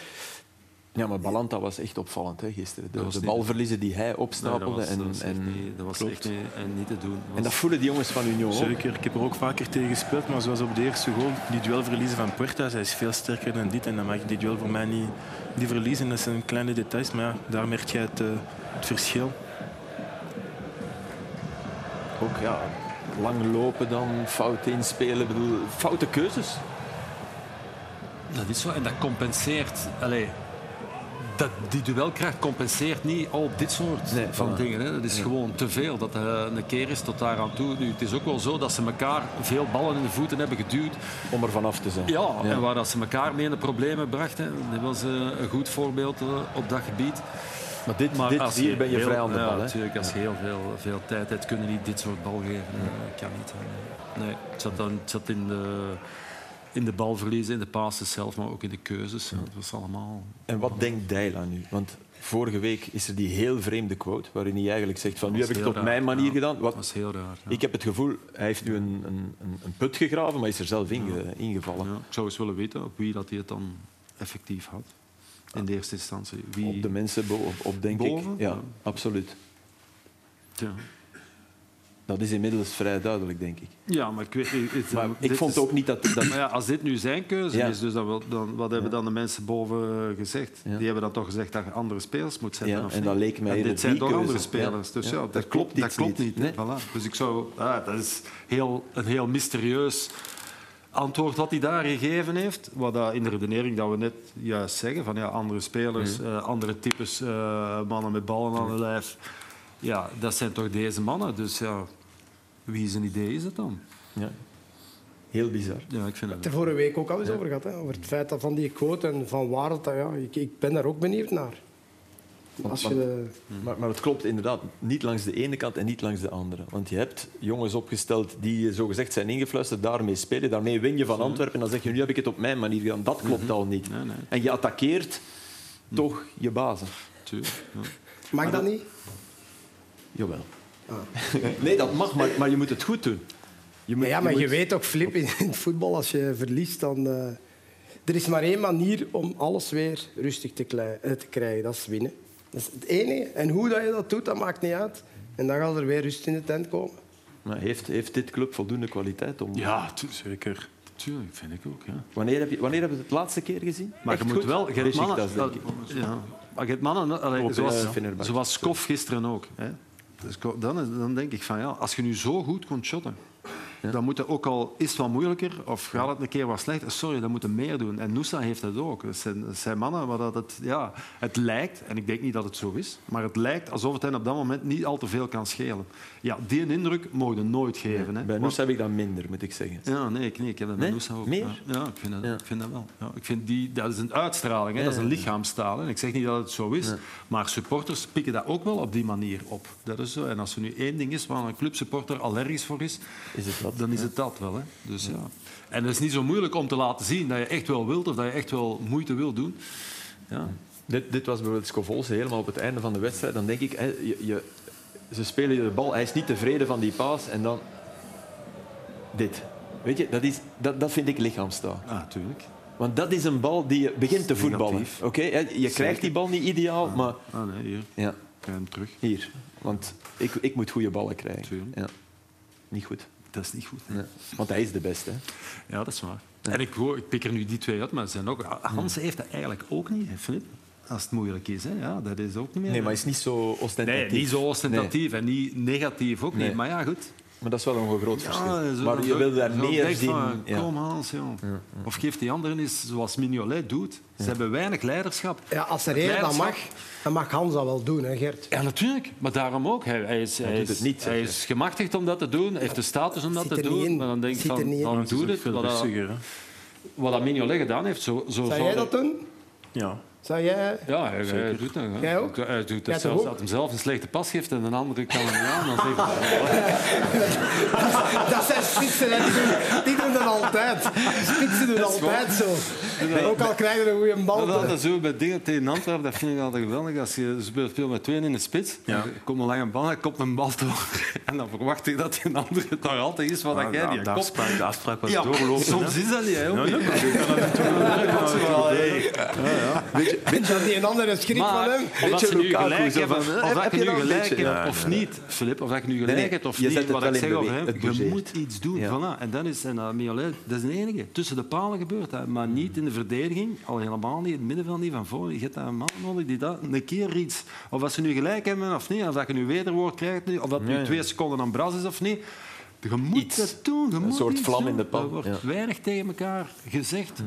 Ja, maar Balanta was echt opvallend hè, gisteren. De, de balverliezen die hij Nee, dat opstapelde. was, en, dat was echt en, niet, dat was klopt. echt niet, en niet te doen. en dat voelen die jongens van Union ook. Zeker, ik heb er ook vaker tegen gespeeld, maar zoals op de eerste goal, die duel verliezen van Puerta, hij is veel sterker dan dit en dan mag je die duel voor mij niet, niet verliezen. Dat zijn kleine details, maar ja, daar merk je het, eh, het verschil. Ook ja, lang lopen dan, fouten inspelen. Ik bedoel, foute keuzes. Dat is zo. En dat compenseert. Allee, dat, die duelkracht compenseert niet al dit soort Nee, van voilà. dingen. Hè. Dat is Ja. gewoon te veel. Dat eh, een keer is tot daar aan toe. Nu, het is ook wel zo dat ze elkaar veel ballen in de voeten hebben geduwd. Om er vanaf te zijn. Ja, en waar dat ze elkaar mee in de problemen brachten. Dat was eh, een goed voorbeeld eh, op dat gebied. Maar dit, Maar dit hier ben je heel- vrij aan de ja, bal. Hè? natuurlijk, als je heel veel, veel tijd hebt, kunnen niet dit soort bal geven. Dat kan niet. Nee, het zat, dan, het zat in de, in de balverliezen, in de passes zelf, maar ook in de keuzes. Ja, dat was allemaal... En wat denkt Dijla nu? Want vorige week is er die heel vreemde quote waarin hij eigenlijk zegt van nu heb ik het op raar, mijn manier ja. gedaan. Wat, Dat is heel raar. ja. Ik heb het gevoel, hij heeft nu een, een, een- put gegraven, maar is er zelf inge- ingevallen. Ja, ik zou eens willen weten op wie dat hij het dan effectief had. In de eerste instantie. Wie... Op de mensen op, op, denk Boven? ik. Ja, Ja. absoluut. Ja. Dat is inmiddels vrij duidelijk, denk ik. Ja, maar ik, weet, het- Maar ik vond is- ook niet dat... dat Maar ja, als dit nu zijn keuze Ja. is, dus dan, dan, wat hebben dan de mensen boven gezegd? Ja. Die hebben dan toch gezegd dat je andere spelers moet zetten? Ja, en dat leek mij En dit zijn toch andere spelers. Dus Ja, dat dat, klopt dat klopt niet. Voilà. Dus ik zou... ah, dat is heel, een heel mysterieus antwoord wat hij daar gegeven heeft. Wat dat in de redenering dat we net juist zeggen, van ja, andere spelers, eh, andere types eh, mannen met ballen aan de lijf. Ja, dat zijn toch deze mannen. Dus ja, wie zijn idee is het dan? Ja. Heel bizar. Ja, ik vind Het het. er vorige week ook al eens over gehad. Hè? Over het feit dat van die quote en van waar dat... Ja, ik, ik ben daar ook benieuwd naar. Als je de- Maar, maar het klopt inderdaad niet langs de ene kant en niet langs de andere. Want je hebt jongens opgesteld die zogezegd zijn ingefluisterd, daarmee spelen, daarmee win je van Antwerpen en dan zeg je nu heb ik het op mijn manier gedaan. Dat klopt al niet. Nee, nee. En je attaqueert toch je bazen. Tuurlijk, ja. Mag dat niet? Jawel. Nee, dat mag, maar, maar je moet het goed doen. Je moet, ja, maar je moet- weet ook, Flip, in het voetbal, als je verliest, dan... eh, er is maar één manier om alles weer rustig te, eh, te krijgen. Dat is winnen. Dat is het enige. En hoe dat je dat doet, dat maakt niet uit. En dan gaat er weer rust in de tent komen. Maar heeft, heeft dit club voldoende kwaliteit om... Ja, zeker. Tuurlijk, vind ik ook. Ja. Wanneer, heb je, wanneer hebben we het laatste keer gezien? Maar Echt je moet goed? wel... Je hebt mannen, Besiktas, denk ik. ja. Maar je hebt mannen allee, Op, zoals, eh, Fenerbahce. zoals Skof gisteren ook. Hè. Dus dan, dan denk ik van ja, als je nu zo goed kunt shotten, dan moet je ook al is het wat moeilijker of gaat het een keer wat slecht, sorry, dan moet je meer doen. En Noosa heeft dat ook. Dat zijn, zijn mannen waar dat het, ja, het lijkt, en ik denk niet dat het zo is, maar het lijkt alsof het hen op dat moment niet al te veel kan schelen. Ja, die indruk mogen nooit geven. Hè. Bij Want- Noes heb ik dat minder, moet ik zeggen. ja, nee, ik, nee, ik heb dat Nee? bij Noosa ook. Meer? Ja, ik, vind dat, ik vind dat wel. Ja, ik vind die, dat is een uitstraling, hè. Dat is een lichaamstaal. Hè. Ik zeg niet dat het zo is, maar supporters pikken dat ook wel op die manier op. Dat is zo. En als er nu één ding is waar een clubsupporter allergisch voor is, Is het dat? dan is het dat wel. Hè. Dus, ja. En het is niet zo moeilijk om te laten zien dat je echt wel wilt of dat je echt wel moeite wilt doen. Ja. Dit, dit was bijvoorbeeld Scovolse helemaal op het einde van de wedstrijd. Dan denk ik, hè, je, je, ze spelen je de bal, hij is niet tevreden van die paas en dan dit. Weet je, dat, is, dat, dat vind ik lichaamstaal. Ah, tuurlijk. Want dat is een bal die je begint te voetballen. Oké, Je krijgt die bal niet ideaal, maar Ah, nee, hier. ja, Krijg hem terug. hier. Want ik, ik moet goede ballen krijgen. Tuurlijk. Ja. Niet goed. Dat is niet goed. Nee. Want hij is de beste. Hè. Ja, dat is waar. En ik, hoor, ik pik er nu die twee uit, maar er zijn ook, Hans heeft dat eigenlijk ook niet, hè, Filip. Als het moeilijk is, hè. Ja, dat is ook niet meer. Nee, maar hij is niet zo ostentatief. Nee, niet zo ostentatief en niet negatief ook Nee. niet. Maar ja, goed. Maar dat is wel een groot verschil. zo maar je wil daar meer zien. van, ja. Kom Hans, joh. Of geef die anderen eens zoals Mignolet doet. Ze hebben weinig leiderschap. Ja, als er één dat mag, dan mag Hans dat wel doen, hè, Gert. Ja, natuurlijk. Maar daarom ook. Hij, hij is, hij is, het niet, hij is gemachtigd om dat te doen. Hij heeft de status om dat te niet doen. in. Maar dan denk ik van, dan doe het. Wat, dat- wat dat Mignolet gedaan heeft, zo, zo Zou zou jij dat- dat doen? Ja. Zou jij... Ja, hij, hij doet dat. hè. Jij ook? Hij doet dat zelfs dat hem zelf een slechte pas geeft en een andere kan hem niet aan. Dan zegt hij, Dat zijn spitsen, hè. die doen, die doen dat altijd. Spitsen doen altijd zo. Ook al krijgen ze een goede bal. dat hadden zo bij dingen tegen Antwerpen, dat vind ik altijd geweldig. Als je speelt veel met tweeën in de spits, Ja. komt een lange bal, hij komt een bal door. En dan verwacht ik dat die een andere het nog altijd is wat Ah, dat jij die de kop... afspraak- de afspraak was Ja, doorgelopen, soms hè. is dat niet, hè. Ja, ja, je Weet je dat die een andere schrik van Maar hem? Beetje ze nu Lukaku, gelijk zo hebben, van, of heb- dat heb je je nu dat een gelijk hebt Ja, of niet, Filip, of dat je nu gelijk nee, hebt of je niet, wat ik zeg over hem, je moet iets doen. Ja. Voilà. En dan is en, Mignolet, dat is de enige. Tussen de palen gebeurt dat, maar niet in de verdediging, al helemaal niet, in het middenveld niet van voor. Je hebt daar een man nodig die dat een keer iets, of als ze nu gelijk hebben of niet, of dat je nu wederwoord krijgt, nu, of dat nu Ja, ja. twee seconden aan bras is of niet. Je moet Iets. het doen. Je moet soort vlam in de pan, Er wordt ja. weinig tegen elkaar gezegd.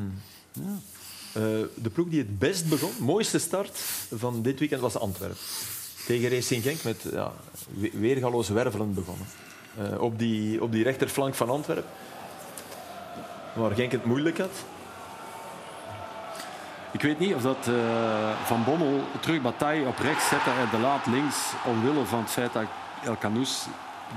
Eh, de ploeg die het best begon, mooiste start van dit weekend was Antwerpen. Tegen Racing Genk met ja, we- weergaloos wervelend begonnen. Eh, op, die, op die rechterflank van Antwerpen. Waar Genk het moeilijk had. Ik weet niet of dat eh, Van Bommel terug Bataille op rechts zette en de laat links omwille van het feit dat El Canous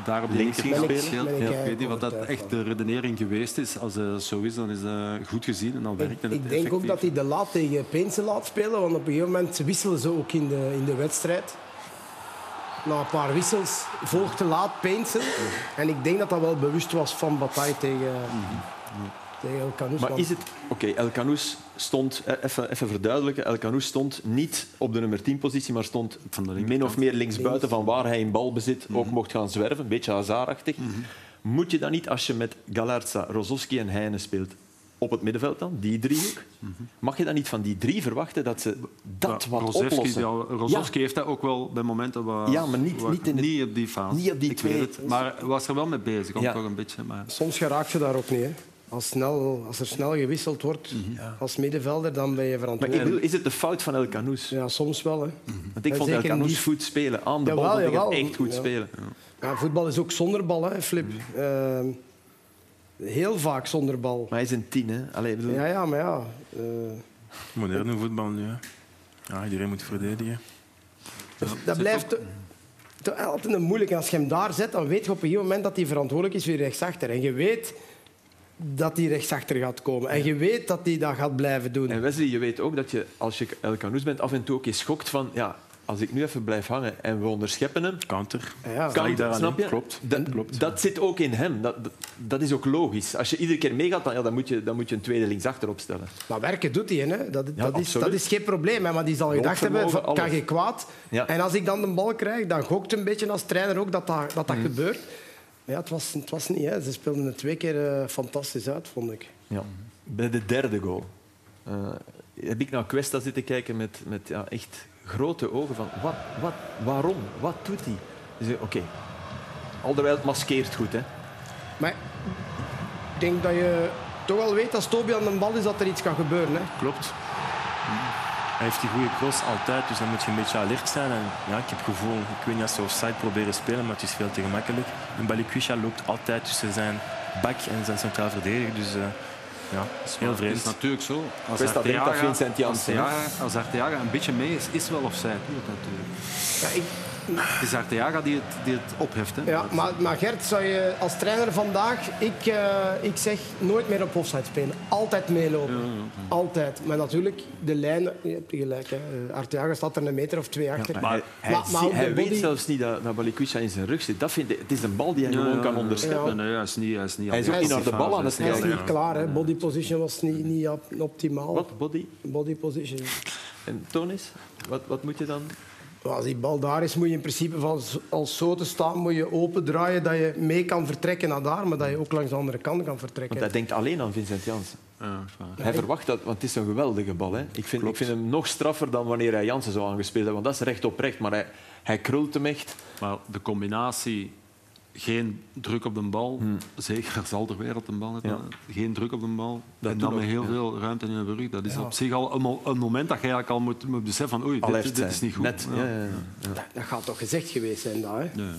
daar op de Links linker ging ging spelen. spelen. Ben ik Ik weet niet of dat echt de redenering geweest is. Als het zo is, dan is dat goed gezien en dan werkt Ik, het ik denk effectief. ook dat hij de laat tegen Peense laat spelen, want op een gegeven moment wisselen ze ook in de, in de wedstrijd. Na een paar wissels volgt de laat Peense. En ik denk dat dat wel bewust was van Bataille tegen, tegen El Canous. Maar is het... Oké, El Canous stond... eh, Even, even verduidelijken. El Canous stond niet op de nummer 10-positie, maar stond Van de min of meer linksbuiten van waar hij in balbezit Mhm. ook mocht gaan zwerven. Een beetje hazardachtig. Moet je dan niet, als je met Galarza, Rozovski en Heine speelt, op het middenveld dan, die driehoek, mag je dan niet van die drie verwachten dat ze dat Ja, wat oplossen? ja, Rozovski heeft dat ook wel bij momenten wat, Ja, maar niet- niet in het- op die fase. niet op die Ik twee. weet het. Maar hij was er wel mee bezig, Ja. toch een beetje. Maar... Soms geraakt je daar ook niet. Hè. Als, snel, als er snel gewisseld wordt als middenvelder, dan ben je Maar ik verantwoordelijk. bedoel, is het de fout van El Canous? Ja, soms wel. Hè. Want ik vond El niet- goed spelen. Aan de Jawel, bal jawel. echt goed Ja. spelen. Ja, voetbal is ook zonder bal, hè, Flip. Eh, heel vaak zonder bal. Maar hij is een tien, hè? Allee, ik bedoel- Ja, ja, maar ja. eh, Moderne voetbal nu. Hè. Ja, iedereen moet verdedigen. dat blijft altijd een moeilijk. En als je hem daar zet, dan weet je op een gegeven moment dat hij verantwoordelijk is voor rechtsachter. En je weet dat hij rechtsachter gaat komen. En je weet dat hij dat gaat blijven doen. En Wesley, je weet ook dat je, als je El Canous bent, af en toe ook eens schokt van... Ja, als ik nu even blijf hangen en we onderscheppen hem... Counter. Ja, Kan ik daaraan snap je? Klopt. Dat, Klopt. dat zit ook in hem. Dat, dat, is ook logisch. Als je iedere keer meegaat, dan, ja, dan, moet, je, dan moet je een tweede linksachter opstellen. Maar werken doet hij, hè. Dat, Ja, dat, is, dat is geen probleem. Hè. Maar die zal gedacht hebben, van, kan je kwaad? Ja. En als ik dan de bal krijg, dan gokt een beetje als trainer ook dat dat, dat, dat Mhm. gebeurt. Maar ja, het was, het was niet. Hè. Ze speelden het twee keer eh, fantastisch uit, vond ik. Ja. Bij de derde goal eh, heb ik naar Cuesta zitten kijken met, met ja, echt grote ogen van wat, wat, waarom, wat doet hij? Dus, Oké, alderwijl het maskeert goed. Hè. Maar ik denk dat je toch wel weet als Toby aan de bal is dat er iets kan gebeuren. Hè. Klopt. Hij heeft die goede cross altijd, dus dan moet je een beetje alert zijn. En ja, ik heb het gevoel, ik weet niet als ze offside proberen spelen, maar het is veel te gemakkelijk. En Balikwisha loopt altijd tussen zijn bak en zijn centraal verdediger. Dus eh, ja, dat is heel Het is vreemd. natuurlijk zo. Als dat Arteaga- Vincent Janssen, Als hè? Arteaga- Als Arteaga een beetje mee is, is wel offside. Tuurlijk, natuurlijk. Ja, ik, Het is Arteaga die het, die het opheft. Hè. ja, maar, maar Gert, zou je als trainer vandaag... Ik, eh, ik zeg nooit meer op offside spelen. Altijd meelopen. Altijd. Maar natuurlijk, de lijn... Je hebt gelijk. Hè. Eh, Arteaga staat er een meter of twee achter. Maar hij, maar- maar weet zelfs niet dat, dat Balikwisha in zijn rug zit. Dat vind ik, het is een bal die hij Ja, gewoon ja, kan onderscheppen. Nee, nee, hij is niet, hij is niet Hij is ook aan niet naar de bal aan het Hij Hij is niet klaar. Hè. Body position was niet, niet op- optimaal. Wat, body? Body position. En Tonis, wat, wat moet je dan? Als die bal daar is, moet je in principe van, als zo te staan, moet je open draaien dat je mee kan vertrekken naar daar, maar dat je ook langs de andere kant kan vertrekken. Want hij denkt alleen aan Vincent Janssen. Ja. Hij verwacht dat, want het is een geweldige bal. Hè. Ik, vind, ik vind hem nog straffer dan wanneer hij Jansen zou aangespeeld hebben. Want dat is recht op recht, maar hij, hij krult hem echt. Maar de combinatie geen druk op de bal, zeker als Alderwereld een bal heeft, Ja. geen druk op de bal Dat en dan met heel ja. veel ruimte in je rug. Dat is Ja. op zich al een, een moment dat je eigenlijk al moet, moet beseffen van oei, dit, dit is niet goed. Net, ja, ja, ja. Dat gaat toch gezegd geweest zijn, dat, hè? Ja.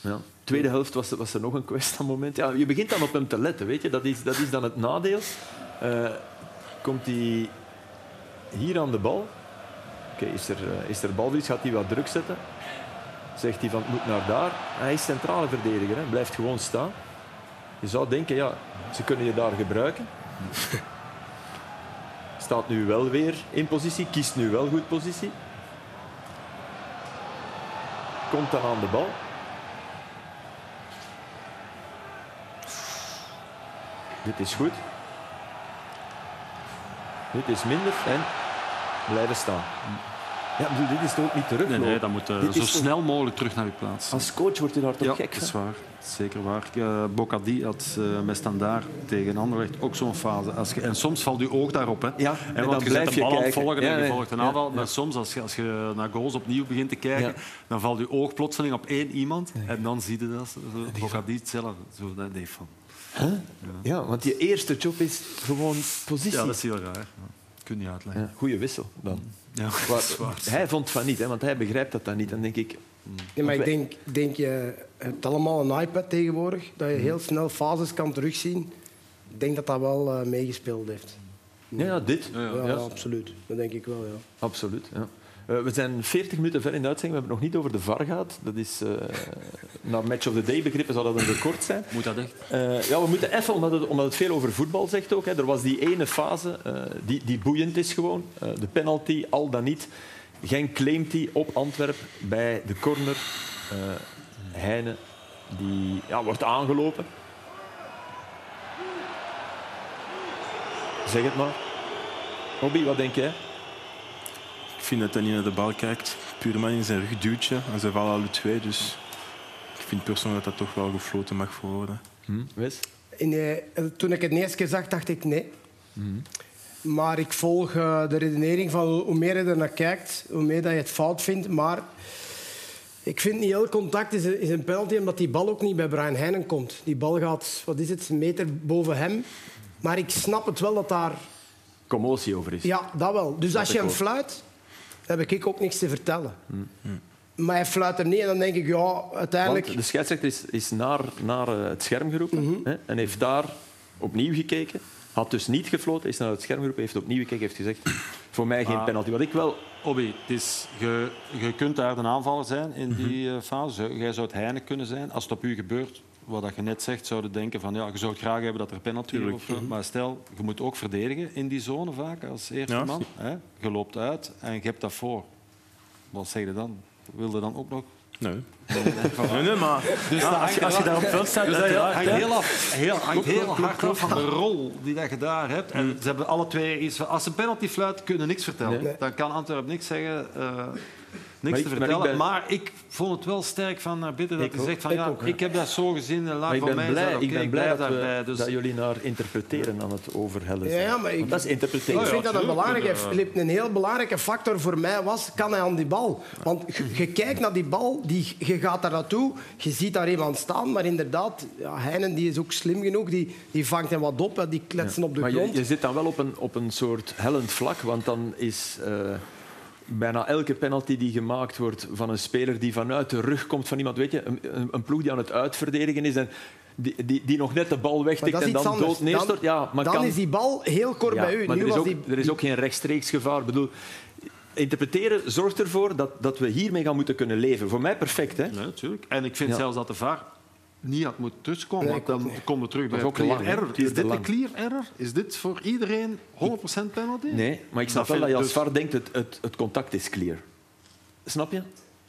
Ja. Tweede helft was, was er nog een kwestie moment. Ja, je begint dan op hem te letten, weet je. Dat is, dat is dan het nadeel. Eh, komt hij hier aan de bal? Oké, is, er, eh, is er? Gaat hij wat druk zetten? Zegt hij van, het moet naar daar. Hij is centrale verdediger, hè. blijft gewoon staan. Je zou denken, ja, ze kunnen je daar gebruiken. Staat nu wel weer in positie, kiest nu wel goed positie. Komt dan aan de bal. Dit is goed. Dit is minder en blijven staan. Ja, bedoel, dit is toch ook niet teruglopen? nee, dan moet Dit zo snel mogelijk terug naar je plaats. Als coach wordt je daar toch ja, gek dat is waar. Zeker waar. Uh, Bocadi had uh, met standaard tegen Anderlecht ook zo'n fase. Als je, en soms valt je oog daarop. Hè. Ja, en want dan je blijf zet je de bal aan het volgen Ja, en je nee. volgt een aanval. ja. Maar soms, als je, als je naar goals opnieuw begint te kijken, dan valt je oog plotseling op één iemand. En dan zie je dat. Zo, Bocadi hetzelfde. Zo, dat van. Ja, want je eerste job is gewoon positie. Ja, dat is heel raar. Ja. Kun je uitleggen. Ja, goeie wissel dan. Ja, waar. hij vond van niet, hè, want hij begrijpt dat dan niet. Dan denk ik, Nee, maar ik denk, denk je hebt allemaal een iPad tegenwoordig, dat je heel snel fases kan terugzien. Ik denk dat dat wel eh, meegespeeld heeft. Ja, ja, dit. Ja, Ja. absoluut. Dat denk ik wel, ja. Absoluut. Ja. Eh, we zijn 40 minuten ver in de uitzending. We hebben het nog niet over de VAR gehad. Dat is, eh naar Match of the Day begrippen, zou dat een record zijn. Moet dat echt? Eh, ja, we moeten even, omdat het, omdat het veel over voetbal zegt ook. Hè. Er was die ene fase die, die boeiend is gewoon. De penalty, al dan niet. Genk claimt die op Antwerp bij de corner. Heine, die ja, wordt aangelopen. Zeg het maar. Hobby, wat denk jij? Ik vind dat hij niet naar de bal kijkt. Puurman in zijn rug duwt je. En ze vallen alle twee. Dus ik vind persoonlijk dat dat toch wel gefloten mag worden. Hm? Wes? In, eh, toen ik het de eerste keer zag, dacht ik nee. Maar ik volg eh, de redenering van hoe meer je er naar kijkt, hoe meer dat je het fout vindt. Maar ik vind niet elk contact is een, is een penalty, omdat die bal ook niet bij Brian Heinen komt. Die bal gaat, wat is het, een meter boven hem. Maar ik snap het wel dat daar... Commotie over is. Ja, dat wel. Dus Dat als je hem ook. fluit, heb ik ook niks te vertellen. Maar hij fluit hem niet en dan denk ik, ja, uiteindelijk... Want de scheidsrechter is, is naar, naar eh, het scherm geroepen Mhm. hè, en heeft daar opnieuw gekeken. Had dus niet gefloten, is naar het scherm geroepen, heeft opnieuw gekeken, heeft gezegd voor mij geen Maar- penalty. Wat ik wel... Obi, het is, je, je kunt daar de aanvaller zijn in die eh, fase. Jij zou het Heine kunnen zijn. Als het op u gebeurt, wat dat je net zegt, zouden denken van ja, je zou graag hebben dat er penalty of zo. Maar stel, je moet ook verdedigen in die zone vaak als eerste Ja, man. Hè? Je loopt uit en je hebt dat voor. Wat zeg je dan? Wil je dan ook nog? Nee. Nee, nee, maar Dus Ja, als je- als je daar op het veld staat, dus dat hangt heel, af, heel, hangt heel hard af van de rol die dat je daar hebt. Mm. En ze hebben alle twee iets van... Als een penalty fluit, kunnen niks vertellen. Nee. Dan kan Antwerpen niks zeggen, eh, niks ik- te maar ik vertellen. Maar ben- ik, vond het wel sterk van naar Bitter dat Ik hij zegt van Ik ja, ook, ik heb dat zo gezien. En laat Maar ik voor ben mij blij, zijn, ik ben ik blij dat, daarbij. Dus dat jullie naar interpreteren aan het overhellen Ja, zijn. ja, maar ik- dat is interpreteren. Ik vind dat een, belangrijke. Filip, een heel belangrijke factor voor mij was, kan hij aan die bal? Want je, je kijkt naar die bal, die, je gaat daar naartoe, je ziet daar iemand staan, maar inderdaad, ja, Heinen die is ook slim genoeg, die, die vangt hem wat op, die kletsen op de Maar je, grond. je zit dan wel op een, op een soort hellend vlak, want dan is eh, bijna elke penalty die gemaakt wordt van een speler die vanuit de rug komt van iemand, weet je, een, een, ploeg die aan het uitverdedigen is en die, die, die nog net de bal wegtikt en dan anders. dood neerstort. Dan, Ja, maar dan kan, is die bal heel kort ja, bij u. maar Nu er is, was ook, die, er is ook geen rechtstreeks gevaar. Ik bedoel, interpreteren zorgt ervoor dat, dat we hiermee gaan moeten kunnen leven. Voor mij perfect, hè? Nee, natuurlijk. En ik vind Ja. zelfs dat de VAR niet had moeten tussenkomen. Want dan komen we terug bij is ook clear error. Is dit een clear error? Is dit voor iedereen 100% penalty? Nee, maar ik snap Dat wel dat je als dus- VAR denkt, het, het, het contact is clear. Snap je?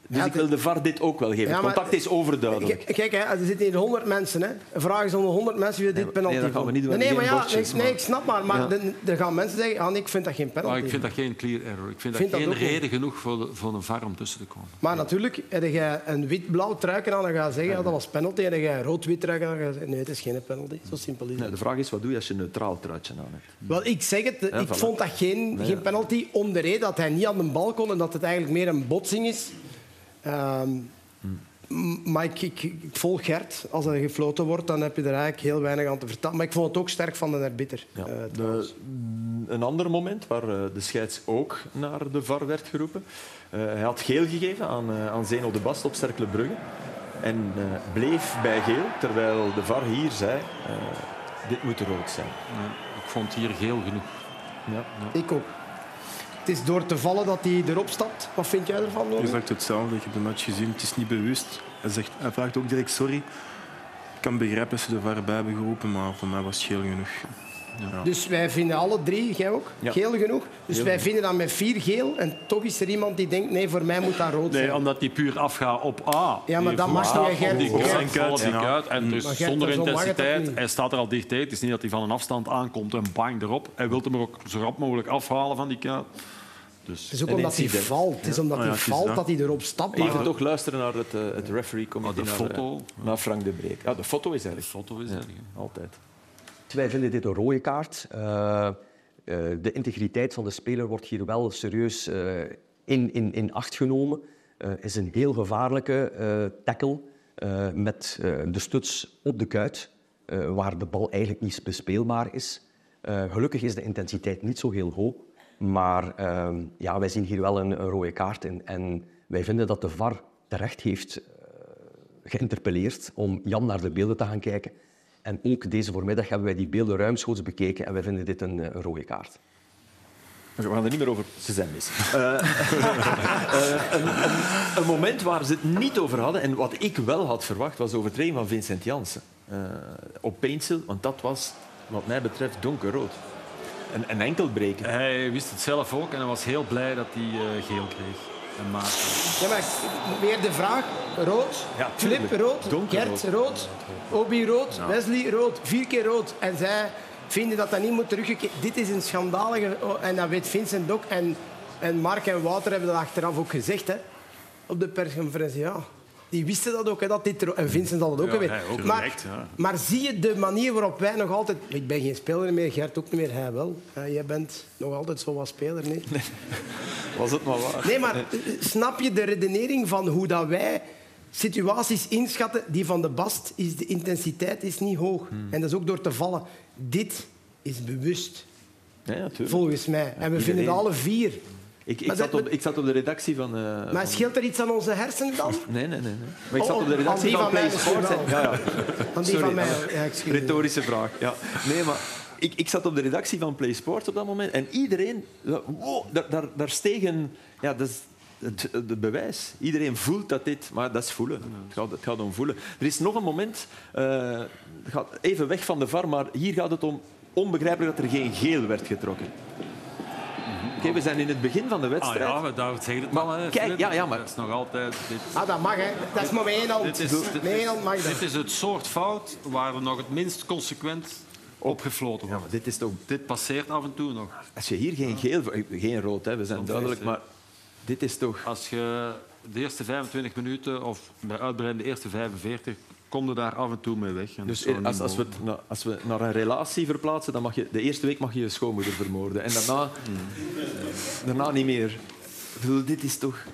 Dus Ja, ik wil de VAR dit ook wel geven. Ja, Het maar- contact is overduidelijk. Kijk, hè, er zitten hier 100 mensen. Hè. Een vraag is onder 100 mensen wie dit Nee, penalty nee, dat gaan we vond. niet doen, Nee, maar ja, bordjes, nee, maar- ik snap maar. Maar er gaan mensen zeggen, ah, nee, ik vind dat geen penalty. Maar ik vind dat geen clear error. Ik vind, Vind dat dat geen reden genoeg voor, de, voor een VAR om tussen te komen. Maar natuurlijk, heb je een wit-blauw truiken aan, dan ga je zeggen ja, dat was penalty. En heb je een rood-wit truiken aan, dan ga je zeggen nee, het is geen penalty. Zo simpel is het. Nee, de vraag is, wat doe je als je een neutraal truitje aan hebt? Wel, ik zeg het, ik voilà. vond dat geen, Nee, geen penalty om de reden dat hij niet aan de bal kon en dat het eigenlijk meer een botsing is. Ehm, Maar ik, ik, ik volg Gert. Als er gefloten wordt, dan heb je er eigenlijk heel weinig aan te vertellen. Maar ik vond het ook sterk van de arbiter. Ja. eh, De, een ander moment waar eh, de scheids ook naar de VAR werd geroepen. Eh, hij had geel gegeven aan, eh, aan Zeno de Bast op Cercle Brugge. En eh, bleef bij geel, terwijl de VAR hier zei... eh, dit moet rood zijn. Ja, ik vond hier geel genoeg. Ja. Ik ook. Het is door te vallen dat hij erop stapt. Wat vind jij ervan? Norbert? Exact hetzelfde. Ik heb de match gezien. Het is niet bewust. Hij, zegt, hij vraagt ook direct sorry. Ik kan begrijpen dat ze de bij hebben geroepen, maar voor mij was het geel genoeg. Ja. Dus wij vinden alle drie, jij ook, Ja. geel genoeg. Dus Heel wij vinden dat met vier geel. En toch is er iemand die denkt, nee, voor mij moet dat rood zijn. Nee, omdat die puur afgaat op A. Ja, maar dat mag niet, Gert. Die Gert. kruis valt die Ja. uit. En dus Maar Gert, zonder intensiteit. Hij staat er al dichtbij. Het is niet dat hij van een afstand aankomt en bang erop. Hij wil hem er ook zo rap mogelijk afhalen van die kuit. Dus Het is ook omdat hij valt. Het is omdat Oh ja, hij valt dat. hij erop stapt. Even Maar- toch luisteren naar het, eh, het referee-comité. Ah, de naar, foto. eh, naar Frank de Breek. Ja, de foto is de erg. foto is Ja, erg. altijd. Wij vinden dit een rode kaart. Eh, eh, de integriteit van de speler wordt hier wel serieus eh, in, in, in acht genomen. Is een heel gevaarlijke tackle met de stuts op de kuit, waar de bal eigenlijk niet bespeelbaar is. Gelukkig is de intensiteit niet zo heel hoog, maar eh, ja, wij zien hier wel een, rode kaart in. En wij vinden dat de VAR terecht heeft geïnterpelleerd om Jan naar de beelden te gaan kijken En ook deze voormiddag hebben wij die beelden ruimschoots bekeken en wij vinden dit een, eh, een rode kaart. We gaan er niet meer over. Ze zijn mis. Eh, eh, een, een, een moment waar ze het niet over hadden en wat ik wel had verwacht, was de overtreding van Vincent Janssen. Eh, op Painsel, want dat was wat mij betreft donkerrood. Een, een enkelbreker. Hij wist het zelf ook en hij was heel blij dat hij eh, geel kreeg. En Maarten. Ja, maar weer de vraag. Rood, Ja, Flip rood, Donkerrood. Gert rood, Obi rood, Wesley rood. Vier keer rood. En zij vinden dat dat niet moet teruggekeken. Dit is een schandalige... oh, En dat weet Vincent ook. En, en Mark en Wouter hebben dat achteraf ook gezegd. Hè, op de persconferentie. Ja. Die wisten dat ook, hè, dat dit En Vincent had het ook Ja, maar, ja. maar zie je de manier waarop wij nog altijd... Ik ben geen speler meer, Gert ook niet meer, hij wel. Jij bent nog altijd zo wat speler, nee? Was het maar waar. Nee, maar snap je de redenering van hoe dat wij situaties inschatten? Die van de Bast is de intensiteit is niet hoog. Hmm. En dat is ook door te vallen. Dit is bewust, Ja, volgens mij. En we iedereen. vinden het alle vier. Ik, ik, zat op, ik zat op de redactie van... eh, Maar van- scheelt er iets aan onze hersenen dan? Nee, nee, nee. nee. Maar ik zat Oh, op de redactie van, van Play Sports. Ja, ja. Aan die Sorry, van mij. ja. Retorische vraag. Ja. Nee, maar ik, ik zat op de redactie van Play Sports op dat moment en iedereen... Wow, daar, daar, daar steeg een... Ja, dat is het, het bewijs. Iedereen voelt dat dit... Maar dat is voelen. Het gaat, het gaat om voelen. Er is nog een moment... eh, gaat even weg van de VAR, maar hier gaat het om onbegrijpelijk dat er geen geel werd getrokken. Oké, we zijn in het begin van de Ah wedstrijd. ja, we- daar zeg je het Maar al. hè, kijk, ja, ja, maar- Dat is nog altijd... Dit, Ah, dat mag, hè. Dat is maar één hand. dit, is, dit, met één hand mag is, dat. dit is het soort fout waar er nog het minst consequent op gefloten Ja, wordt. maar dit is toch... Dit passeert af en toe nog. Als je hier geen geel... Geen rood, hè, we zijn duidelijk, maar... Dit is toch... Als je de eerste 25 minuten, of bij uitbreiding de eerste 45, kom je daar af en toe mee weg. En Dus als, als, we het, als we naar een relatie verplaatsen, dan mag je de eerste week mag je je schoonmoeder vermoorden. En daarna, daarna niet meer. Ik bedoel, dit is toch...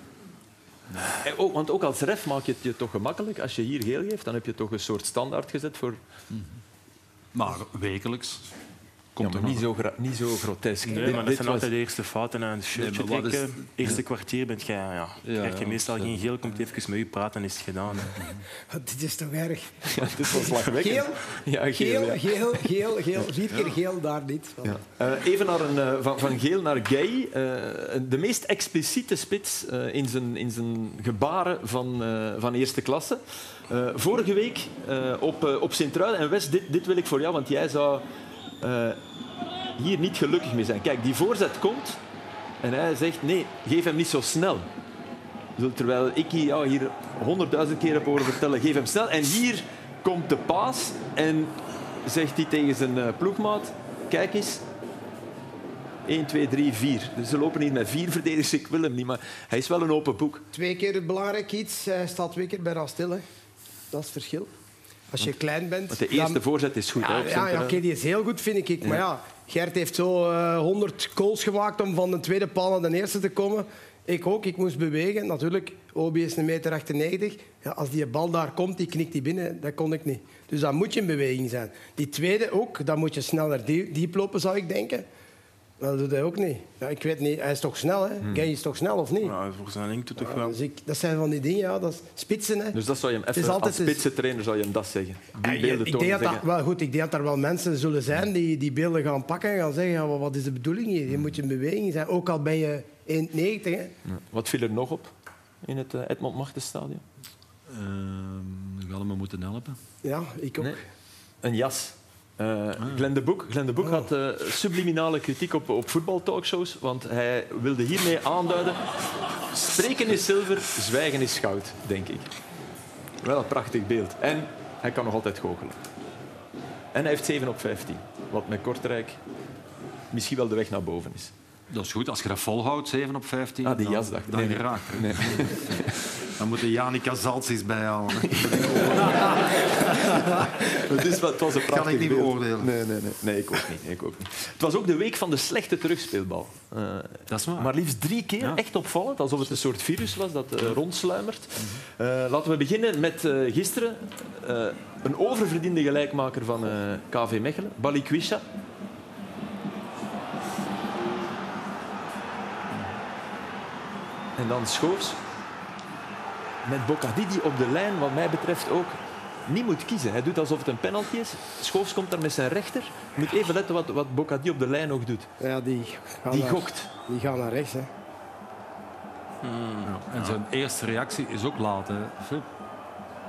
En ook, want ook als ref maak je het je toch gemakkelijk. Als je hier geel geeft, dan heb je toch een soort standaard gezet voor... Maar wekelijks komt ja, er maar niet zo, niet zo grotesk. Nee, Dit- maar dat zijn was- altijd de eerste fouten aan het shirtje Nee, is- trekken. Eerste kwartier bent je, ja, ja. krijg je meestal is- geen geel, komt even met je praten en is het gedaan. Dit is toch erg. Ja, dit was lachwekkend. Geel, Ja, geel, ja. geel, geel, geel. Vier keer geel, daar niet. Ja. Eh, even naar een, eh, van, van Geel naar Gay. Eh, de meest expliciete spits eh, in, zijn, in zijn gebaren van, eh, van eerste klasse. Eh, vorige week eh, op, eh, op Sint-Truiden. En Wes, dit, dit wil ik voor jou, want jij zou hier niet gelukkig mee zijn. Kijk, die voorzet komt en hij zegt nee, geef hem niet zo snel. Terwijl ik ja, hier honderdduizend keer heb horen vertellen, geef hem snel. En hier komt de paas en zegt hij tegen zijn ploegmaat, kijk eens, 1, 2, 3, 4. Dus ze lopen hier met vier verdedigers, ik wil hem niet, maar hij is wel een open boek. Twee keer het belangrijk iets. Hij staat twee keer bij Rastil. Dat is het verschil. Als je klein bent... Want de eerste dan- voorzet is goed. Ja, ja, ja oké, die is heel goed, vind ik. Maar ja, Gert heeft zo eh, 100 goals gemaakt om van de tweede paal naar de eerste te komen. Ik ook, ik moest bewegen. Natuurlijk, Obi is een meter 98. Ja, als die bal daar komt, die knikt die binnen. Dat kon ik niet. Dus dan moet je in beweging zijn. Die tweede ook, dan moet je sneller die- diep lopen, zou ik denken. Dat doet hij ook niet. Ja, ik weet niet, hij is toch snel, hè? Gay is toch snel, of niet? Ja, voor zijn lengte toch Ja, wel. dus ik, dat zijn van die dingen, ja. Dat is spitsen, hè. Dus dat zou je hem even, als spitsentrainer zou je hem dat zeggen. Die Ja, beelden ik denk dat, wel goed, ik denk dat er wel mensen zullen zijn die die beelden gaan pakken en gaan zeggen ja, wat- is de bedoeling hier? Je moet je in beweging zijn, ook al ben je 1,90. hè. Ja. Wat viel er nog op in het eh, Edmond Machtenstadion? Ehm, we gaan hem moeten helpen. Ja, ik ook. Nee. Een jas. Eh Glenn de Boek, Glenn de had eh, subliminale kritiek op, op voetbaltalkshows, want hij wilde hiermee aanduiden... Spreken is zilver, zwijgen is goud, denk ik. Wel een prachtig beeld. En hij kan nog altijd goochelen. En hij heeft 7 op 15, wat met Kortrijk misschien wel de weg naar boven is. Dat is goed, als je dat volhoudt, 7 op 15, Ah, die dan, jas dacht ik. dan Nee, nee. geraakt. hè. Nee. Dan moeten Janica Zaltsis bijhalen. Het, is, wat- het was een prachtig ik niet beoordelen. Nee, nee, nee. nee ik, ook niet, ik ook niet. Het was ook de week van de slechte terugspeelbal. Eh, Dat is waar. maar liefst drie keer, Ja. echt opvallend. Alsof het een soort virus was dat eh, rondsluimert. Eh, laten we beginnen met gisteren. Een oververdiende gelijkmaker van KV Mechelen, Balikwisha. En dan Schoors. Met Bocadidi op de lijn, wat mij betreft ook niet moet kiezen. Hij doet alsof het een penalty is. Schoofs komt daar met zijn rechter. Je moet even letten wat, wat Bocadi op de lijn nog doet. Ja, die, Die naar- gokt. Die gaan naar rechts. Hè. Ja. En zijn eerste reactie is ook laat. Hè.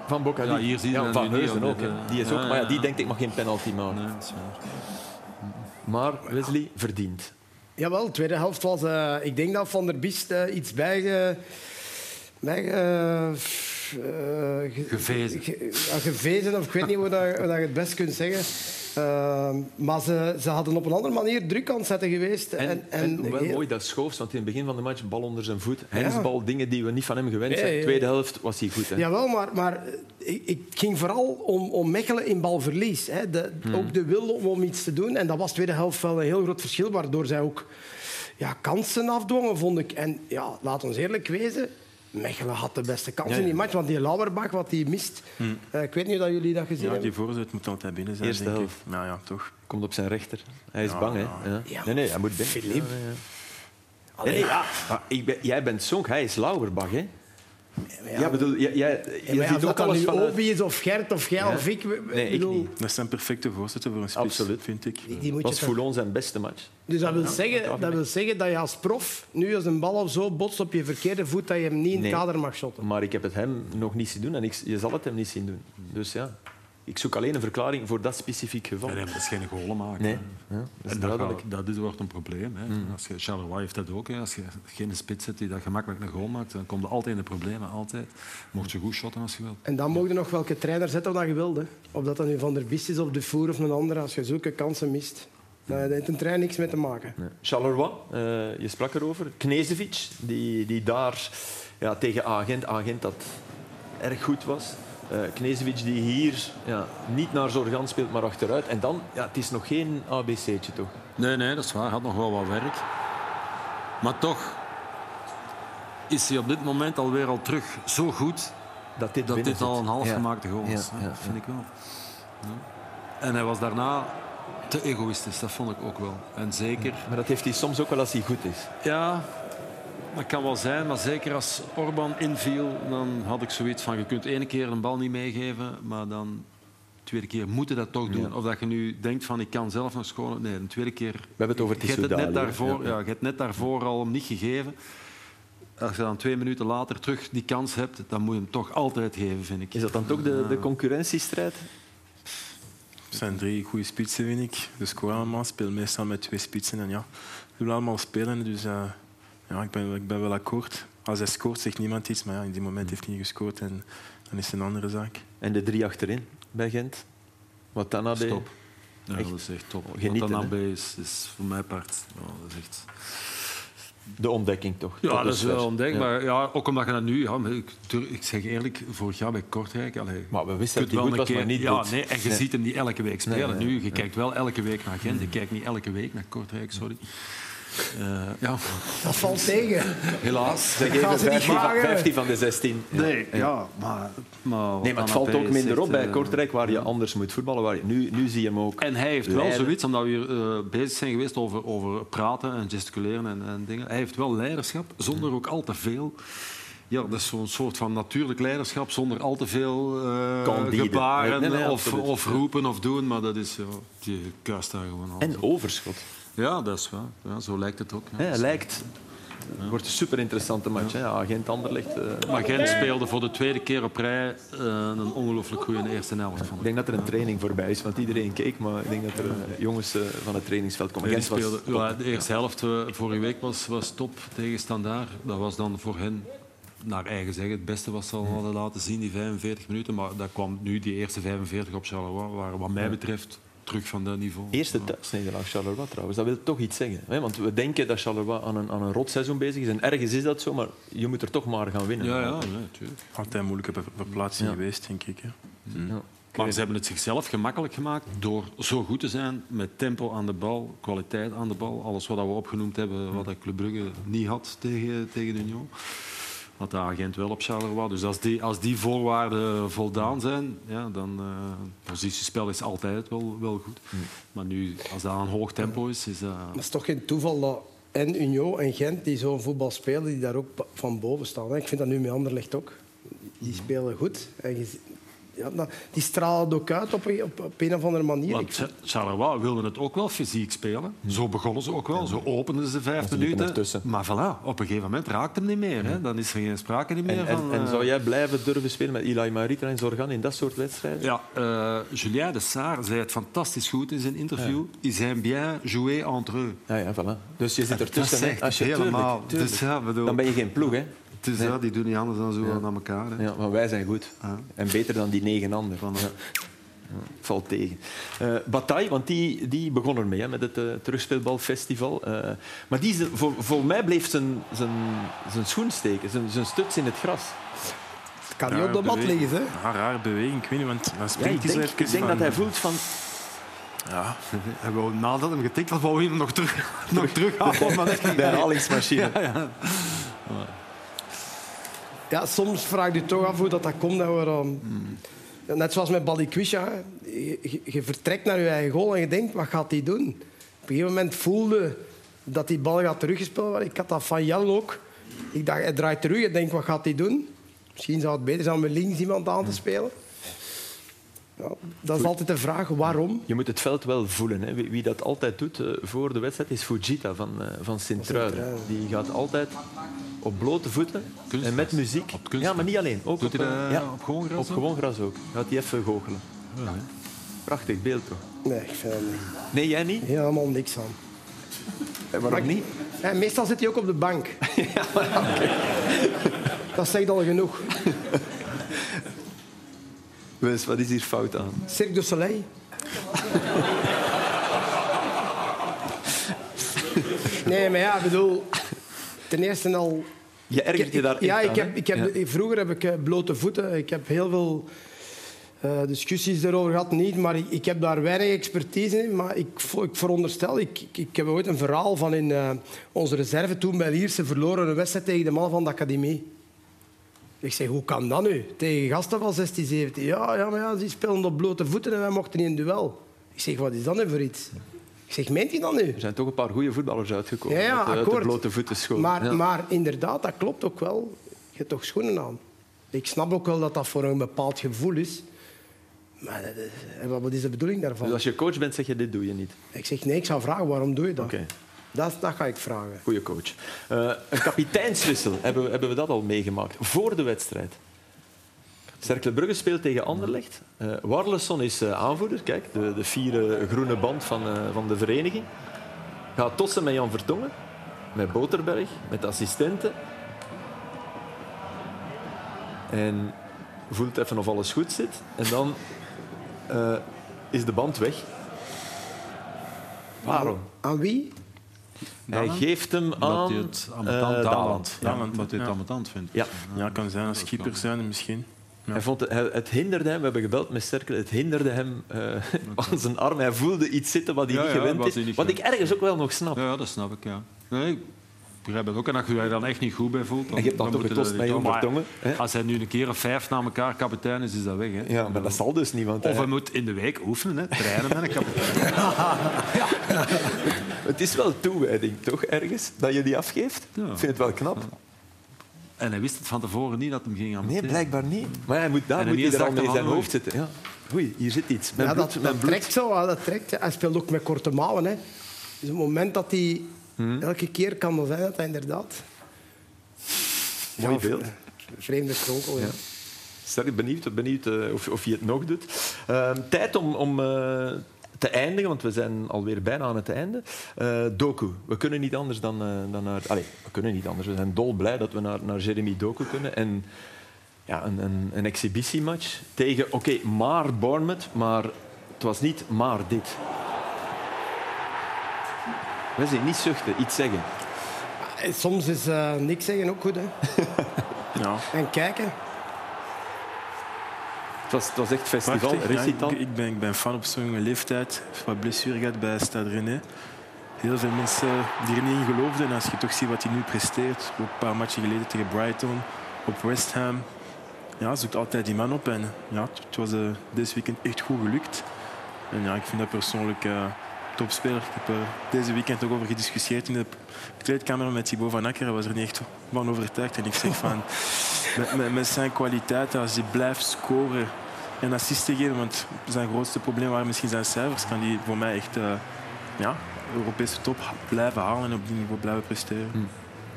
Van Bocadi. Ja, hier zie je Ja, Van op ook. hè. eh, Die is ook ja, maar ja, ja. die denkt, ik mag geen penalty maken. Nee, dat is waar. Maar Wesley verdient. Jawel, de tweede helft was... eh, ik denk dat Van der Biest eh, iets bij... ge- bij ge- eh, ge- Gevezen. ge- gevezen, of ik weet niet hoe, dat, hoe dat je het best kunt zeggen. Eh, maar ze, ze hadden op een andere manier druk aan het zetten geweest. En, en, wel heel- mooi dat Schoofs, want in het begin van de match bal onder zijn voet. Hensbal, dingen die we niet van hem gewend zijn. Tweede helft was hij goed. Hè? Jawel, maar, maar ik, ik ging vooral om, om Mechelen in balverlies. Hè. De, Hmm. Ook de wil om, om iets te doen. En dat was de tweede helft wel een heel groot verschil, waardoor zij ook ja, kansen afdwongen, vond ik. En ja, laat ons eerlijk wezen, Mechelen had de beste kans Ja, in die match, want die Lauerbach, wat hij mist... eh, ik weet niet of jullie dat gezien Ja, die hebben. voorzet moet altijd binnen zijn, Eerste denk ik. helft. Ja, ja, toch. Komt op zijn rechter. Hij is Ja, bang, hè? ja. Ja. Ja, Nee, nee, hij moet binnen. Filip. Ja, ja, ben, jij bent Sonk, hij is Lauberbach, hè? Ja, bedoel, jij, Ja, ziet ook alles nu vanuit... Obi is, of Gert, of jij, Ja. of ik... Nee, ik bedoel, niet. Dat zijn perfecte voorzetten voor een spits, Absoluut. vind ik. Die, die was Foulon zijn beste match. Dus dat wil, zeggen, dat wil zeggen dat je als prof, nu als een bal of zo botst op je verkeerde voet, dat je hem niet in het Nee. kader mag shotten. Maar ik heb het hem nog niet zien doen en ik, je zal het hem niet zien doen. Dus ja, ik zoek alleen een verklaring voor dat specifiek geval. Nee, nee, maar dat is geen golen maken. Nee, ja, dat is En duidelijk. gaat- dat is, wordt een probleem. Hè. Als je, Charleroi heeft dat ook. Hè. Als je geen spits zet die dat gemakkelijk een goal maakt, dan komt er altijd in de problemen. Altijd. Mocht je goed shotten als je wilt. En dan mocht je nog welke trainer zetten dat je wilde. Of dat dan nu Van der Biest is of De Voer of een andere. Als je zulke kansen mist, dan heeft een trein niks mee te maken. Nee. Charleroi, eh, je sprak erover. Knezevic, die, die daar ja, tegen Agent, Agent dat erg goed was. Eh Knezevic die hier ja, niet naar Zorgan speelt, maar achteruit. En dan, ja, het is nog geen ABC'tje toch? Nee, nee, dat is waar. Had nog wel wat werk. Maar toch is hij op dit moment alweer al terug zo goed Dat dit, dat dit al een half Ja. goal is. Ja, Dat vind ik wel. En hij was daarna te egoïstisch, dat vond ik ook wel. En zeker, Maar dat heeft hij soms ook wel als hij goed is. ja, dat kan wel zijn, maar zeker als Orban inviel, dan had ik zoiets van: je kunt ene keer een bal niet meegeven, maar dan. De tweede keer moet je dat toch doen. Of dat je nu denkt van ik kan zelf nog schoon. Nee, de tweede keer. We hebben het over je hebt het net daarvoor, Ja, je hebt net daarvoor al hem niet gegeven. Als je dan twee minuten later terug die kans hebt, dan moet je hem toch altijd geven, vind ik. Is dat dan toch de, de concurrentiestrijd? Het zijn drie goede spitsen, vind ik. Dus allemaal speelt meestal met twee spitsen. En ja, ze willen allemaal spelen. Dus eh, ja, ik, ben, ik ben wel akkoord. Als hij scoort, zegt niemand iets. Maar ja, in die moment heeft hij niet gescoord. En dan is het een andere zaak. En de drie achterin bij Gent? Wat dan had Stop. Ja, Echt dat is echt top. genieten, Wat dan is, is voor mij part. Ja, dat is echt... De ontdekking toch? Ja, dat is wel ondenkbaar. Ja. Ja. ook omdat je dat nu... Ja, maar ik, ik zeg eerlijk, vorig jaar bij Kortrijk... Allee, Maar we wisten dat hij goed was, maar niet ja, nee, En je Nee. ziet hem niet elke week spelen. Nee, nee, nu, je kijkt wel elke week naar Gent. Je kijkt niet elke week naar Kortrijk, sorry. Eh, ja, Dat valt tegen. helaas. Ze geven ze niet 15 van, vragen. 15 van de 16. Ja. Nee, ja, maar... maar Nee, maar het valt ook minder op bij eh, Kortrijk, waar je anders moet voetballen. Waar je, nu, nu zie je hem ook. En hij heeft wel zoiets, omdat we hier eh, bezig zijn geweest over, over praten en gesticuleren en, en dingen. Hij heeft wel leiderschap, zonder ook al te veel. Ja, dat is zo'n soort van natuurlijk leiderschap, zonder al te veel eh, gebaren Nee, nee, of, of roepen of doen. Maar dat is, ja, die kuist daar gewoon al. En overschot. Ja, dat is waar. Ja, zo lijkt het ook. Ja. Lijkt... Het wordt een super interessante match. Hè? Ja, Gent Anderlecht. eh, Maar Gent speelde voor de tweede keer op rij eh, een ongelooflijk goede eerste helft. Ik ik. denk dat er een training voorbij is, want iedereen keek. Maar ik denk dat er eh, jongens eh, van het trainingsveld komen. Die Gent was speelde, ja, de eerste helft vorige week was, was top tegen Standaard. Dat was dan voor hen, naar eigen zeggen, het beste wat ze al hadden laten zien, die 45 minuten. Maar dat kwam nu, die eerste 45 op Charleroi, waren wat mij betreft terug van dat niveau. Eerste thuisnederlaag Charleroi trouwens. Dat wil toch iets zeggen. Hè? Want we denken dat Charleroi aan een, aan een rotseizoen bezig is. En ergens is dat zo, maar je moet er toch maar gaan winnen. Ja, ja, nee, tuurlijk. Altijd een moeilijke ver- verplaatsing Ja. geweest, denk ik. Hè. Ja. Maar ze hebben het zichzelf gemakkelijk gemaakt door zo goed te zijn met tempo aan de bal, kwaliteit aan de bal. Alles wat we opgenoemd hebben, wat Club Brugge niet had tegen, tegen de Union. Had de agent wel op Charleroi. Dus als die, als die voorwaarden voldaan zijn, ja, dan uh, positiespel is altijd wel, wel goed. Maar nu, als dat een hoog tempo is, is dat... Het is toch geen toeval dat en Union en Gent, die zo'n voetbal spelen, die daar ook van boven staan. hè. Ik vind dat nu met Anderlecht ook. Die spelen goed. En ja, dat- die stralen het ook uit op, een- op, op een of andere manier. Want Charleroi wilde het ook wel fysiek spelen. Zo begonnen ze ook wel. Zo openden ze vijf minuten. Maar voilà, op een gegeven moment raakt hem niet meer. Hè. Dan is er geen sprake niet meer En, en, van... en eh, zou jij blijven durven spelen met Eli Marita en Zorgan in dat soort wedstrijden? Ja, eh, Julien de Saar zei het fantastisch goed in zijn interview. Ils aiment bien jouer entre eux. Ja, ja, voilà. Dus je zit Dat ertussen. hè. zegt Als je, het tuurlijk, helemaal. tuurlijk. Dus ja, bedoel- Dan ben je geen ploeg, hè? Dus Nee. ja, die doen niet anders dan zo Ja. aan elkaar. Hè. Ja, maar wij zijn goed. Ja. En beter dan die negen anderen. Ja. Ja, Valt tegen. Eh Bataille, want die, die begon ermee hè, met het eh, terugspeelbalfestival. Eh, maar die, is voor, voor mij bleef zijn, zijn, zijn schoen steken, zijn, zijn stuts in het gras. kan niet op de mat liggen. Hè? Ja, rare beweging, ik weet niet, want dan Ja, springt hij ik denk van... dat hij voelt van... Ja, En wou, nadat hem getikt had, wou hij hem nog terug, nog terughalen. Maar dat ging De herhalingsmachine. Ja, ja. Ja, soms vraag je toch af hoe dat, dat komt. Dat we, Net zoals met Balikwisha. Je, je- vertrekt naar je eigen goal en je denkt, wat gaat hij doen? Op een gegeven moment voelde dat die bal gaat teruggespeeld worden. Ik had dat van Jan ook. Ik dacht, hij draait terug. Ik denk, wat gaat hij doen? Misschien zou het beter zijn om links iemand aan te spelen. Ja, dat is altijd de vraag, waarom? Je moet het veld wel voelen. Hè. Wie, wie dat altijd doet eh, voor de wedstrijd is Fujita van, eh, van Sint-Truiden. Die gaat altijd op blote voeten en met muziek. Ja, maar niet alleen. Ook Doet op, hij eh, dat ja, op gewoon gras Op ook? gewoon gras ook. Gaat hij even goochelen. Prachtig beeld toch? Nee, ik vind niet. Nee, jij niet? Helemaal niks aan. Eh, waarom niet? Ja, meestal zit hij ook op de bank. Dat zegt al genoeg. Wes, wat is hier fout aan? Cirque du Soleil. nee, maar ja, ik bedoel... Ten eerste al... Je ergert je daar Ja, ik aan, heb, ik heb, Ja. vroeger heb ik eh, blote voeten. Ik heb heel veel eh, discussies erover gehad. Niet, maar ik, ik heb daar weinig expertise in. Maar ik, ik veronderstel... Ik, ik, ik heb ooit een verhaal van in eh, onze reserve toen bij Lierse verloren een wedstrijd tegen de man van de academie. Ik zeg, hoe kan dat nu? Tegen gasten van 16, 17. Ja, ja, maar ja, die spelen op blote voeten en wij mochten niet in duel. Ik zeg, wat is dat nu voor iets? Ik zeg, meent hij dat nu? Er zijn toch een paar goede voetballers uitgekomen. Ja, ja, uit de- uit de akkoord. blote voeten school. Maar, Ja. maar inderdaad, dat klopt ook wel. Je hebt toch schoenen aan. Ik snap ook wel dat dat voor een bepaald gevoel is. Maar is- en wat wat is de bedoeling daarvan? Dus als je coach bent, zeg je dit doe je niet. Ik zeg, nee, ik zou vragen, waarom doe je dat? Oké. Dat, dat ga ik vragen. Goeie coach. Eh, een kapiteinswissel, hebben we, hebben we dat al meegemaakt? Voor de wedstrijd. Cercle Brugge speelt tegen Anderlecht. Eh Warleson is eh, aanvoerder, kijk, de, de vierde groene band van, van de vereniging. Gaat tossen met Jan Vertongen, met Boterberg, met assistenten. En voelt even of alles goed zit. En dan is de band weg. Waarom? Aan wie? Hij geeft hem aan hij het eh, Daland. Ja, Daland, omdat hij het ja. ambetant vindt. Ja. ja, kan zijn als keeper zijn misschien. Hij vond het, het hinderde hem, we hebben gebeld met Cercle, het hinderde hem eh, aan zijn arm. Hij voelde iets zitten wat hij Ja, niet ja, gewend is. niet wat ik ergens ook wel nog snap. Ja, ja, dat snap ik, ja. Nee, ik begrijp het ook. En als je je daar dan echt niet goed bij voelt... Dan, En je hebt dan toch getost dat met Vertongen, hè? Als hij nu een keer of vijf na elkaar kapitein is, is dat weg. Hè. Ja, maar dat zal dus niet. Want Of hij- moet in de week oefenen, hè, trainen met een kapitein. Het is wel toewijding, toch, ergens, dat je die afgeeft? Ja. Ik vind het wel knap. En hij wist het van tevoren niet dat hem ging aan Nee, blijkbaar niet. Maar hij moet, daar moet hij er al in zijn hoofd zitten. Ja. Oei, hier zit iets. Mijn ja, bloed, dat, mijn dat bloed. trekt zo. ja, Dat trekt. Hij speelt ook met korte mouwen. Hè. Dus op het moment dat hij... Hmm. Elke keer kan zijn dat hij inderdaad... Mooi Ja, beeld. Vreemde kronkel, ja. Sterk benieuwd, benieuwd eh, of, of je het nog doet. Ehm, tijd om, om eh, te eindigen, want we zijn alweer bijna aan het einde. Eh, Doku. We kunnen niet anders dan, eh, dan naar... Allee, we kunnen niet anders. We zijn dolblij dat we naar, naar Jeremy Doku kunnen. En ja, een, een, een exhibitiematch tegen... Oké, maar Bournemouth, maar het was niet maar dit. We zijn niet zuchten, iets zeggen. En Soms is eh, niks zeggen ook goed. Hè. Ja. En kijken. Het was, het was echt festival, Prachtig, ja, ik, ik, ben, ik ben fan op zo'n jonge leeftijd. Wat blessure gehad bij Stade Rennais. Heel veel mensen die er niet in geloofden. En als je toch ziet wat hij nu presteert. Ook een paar matchen geleden tegen Brighton. Op West Ham. Ja, zoekt altijd die man op. En ja, het- was eh, deze weekend echt goed gelukt. En ja, ik vind dat persoonlijk eh, topspeler. Ik heb er deze weekend ook over gediscussieerd in de kleedkamer met Thibaut van Akker. Hij was er niet echt van overtuigd. En ik zeg van, met, met, zijn kwaliteiten, als hij blijft scoren een assist te geven. Want zijn grootste probleem waren misschien zijn cijfers. Kan hij voor mij echt uh, ja, Europese top blijven halen en op die niveau blijven presteren. Hm.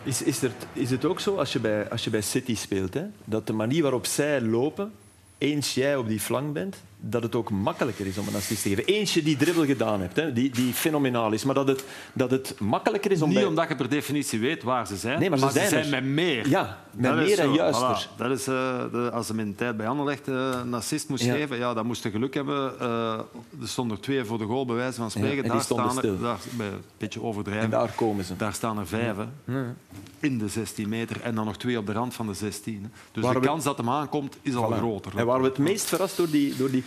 Is, is, is het ook zo als je bij, als je bij City speelt, hè, dat de manier waarop zij lopen, eens jij op die flank bent, dat het ook makkelijker is om een assist te geven. Eentje die dribbel gedaan hebt, hè, die, die fenomenaal is, maar dat het, dat het makkelijker is om... Niet bij... omdat je per definitie weet waar ze zijn, nee, maar, maar ze, zijn, er. met meer. Ja, met dat meer en juister. Voilà. Dat is, uh, de, als de tijd bij Anderlecht uh, een assist moest Ja. geven, ja, dan moest je geluk hebben. Uh, er stonden er twee voor de goal, bij wijze van spreken. Ja, en die daar stonden staan stil. er, daar, een beetje overdrijven. En daar komen ze. Daar staan er vijf. Ja. in de 16 meter en dan nog twee op de rand van de 16. Hè. Dus Waar de we- kans dat hem aankomt is al Voilà. groter. En waren we het meest verrast door die, door die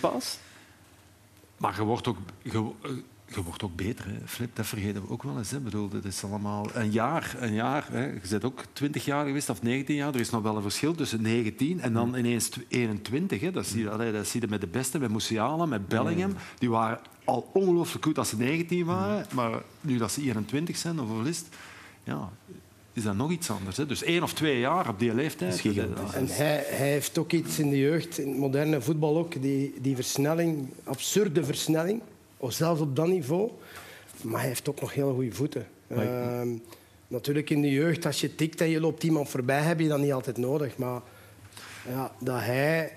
Maar je wordt ook, je, je wordt ook beter, hè. Flip. Dat vergeten we ook wel eens. Hè. Ik bedoel, dit is allemaal een jaar. Een jaar hè. Je bent ook 20 jaar geweest of 19 jaar. Er is nog wel een verschil tussen 19 en dan ineens 21. Hè. Dat, zie je, allee, dat zie je met de beste, met Musiala, met Bellingham. Die waren al ongelooflijk goed als ze 19 waren. Maar nu dat ze 21 zijn, of is het? Ja, is dat nog iets anders. Hè. Dus één of twee jaar op die leeftijd. Dat is gigantisch. En hij, hij heeft ook iets in de jeugd, in het moderne voetbal ook, die, die versnelling, absurde versnelling, of zelfs op dat niveau. Maar hij heeft ook nog heel goede voeten. Ehm, natuurlijk in de jeugd, als je tikt en je loopt iemand voorbij, heb je dat niet altijd nodig. Maar ja, dat hij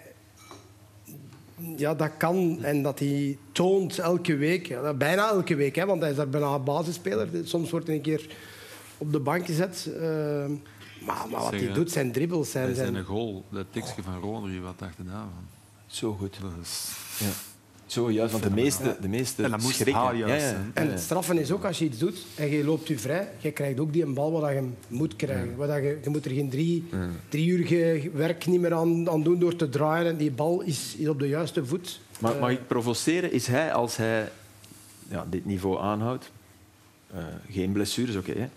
ja, dat kan en dat hij toont elke week, ja, bijna elke week, hè, want hij is daar bijna basisspeler. Soms wordt hij een keer op de bank gezet. Ehm, maar, maar wat hij doet, zijn dribbles zijn... Bij zijn zijn goal, dat tikje van Rodri, wat dacht je daarvan? Zo goed. Is... Ja. Zo juist, want de meeste, de meeste En dat moest schrikken. haar juist ja, ja. zijn. En het straffen is ook als je iets doet en je loopt je vrij, je krijgt ook die een bal wat je moet krijgen. Wat je, je moet er geen drie, drie uur werk niet meer aan, aan doen door te draaien. En die bal is, is op de juiste voet. Maar Eh, mag ik provoceren? Is hij, als hij ja, dit niveau aanhoudt, eh, geen blessures, oké. hè.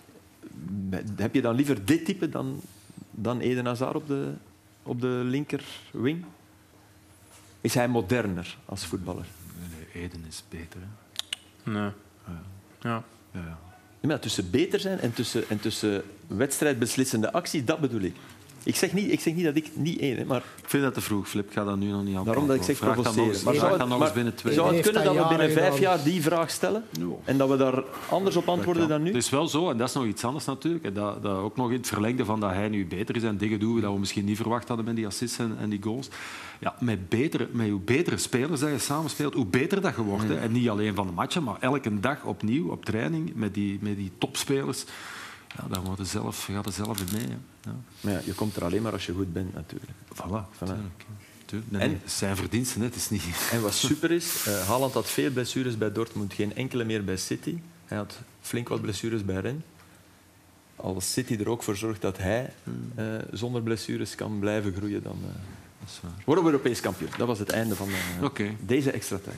Heb je dan liever dit type dan, dan Eden Hazard op de, op de linker wing? Is hij moderner als voetballer? Nee, Eden is beter. Hè. Nee. Ja. Ja, ja. Ja, maar tussen beter zijn en tussen, en tussen wedstrijdbeslissende actie, dat bedoel ik. Ik zeg niet, ik zeg niet dat ik niet één, hè, maar Ik vind dat te vroeg, Flip. Ik ga dat nu nog niet aan daarom dat ik zeg provoceren. Maar vraag dan nog eens binnen twee. zou het kunnen dat we binnen vijf gedaan. jaar die vraag stellen en dat we daar anders op antwoorden dan nu? Het is wel zo, en dat is nog iets anders natuurlijk. En Dat, dat ook nog in het verlengde van dat hij nu beter is en dingen doet dat we misschien niet verwacht hadden met die assists en, en die goals. Ja, met, betere, met hoe betere spelers dat je samenspeelt, hoe beter dat je wordt. En niet alleen van de matchen, maar elke dag opnieuw op training met die, met die topspelers. Ja, daar wordt je zelf, gaat zelf in mee. Ja. Maar ja, je komt er alleen maar als je goed bent, natuurlijk. Voilà. Voilà. tuurlijk. Tuurlijk. Nee, En- nee, het zijn verdiensten, het is niet... En wat super is, eh Haaland had veel blessures bij Dortmund, geen enkele meer bij City. Hij had flink wat blessures bij Rennes. Als City er ook voor zorgt dat hij eh, zonder blessures kan blijven groeien, dan Dat is waar. worden we Europees kampioen. Dat was het einde van eh, deze extra tijd.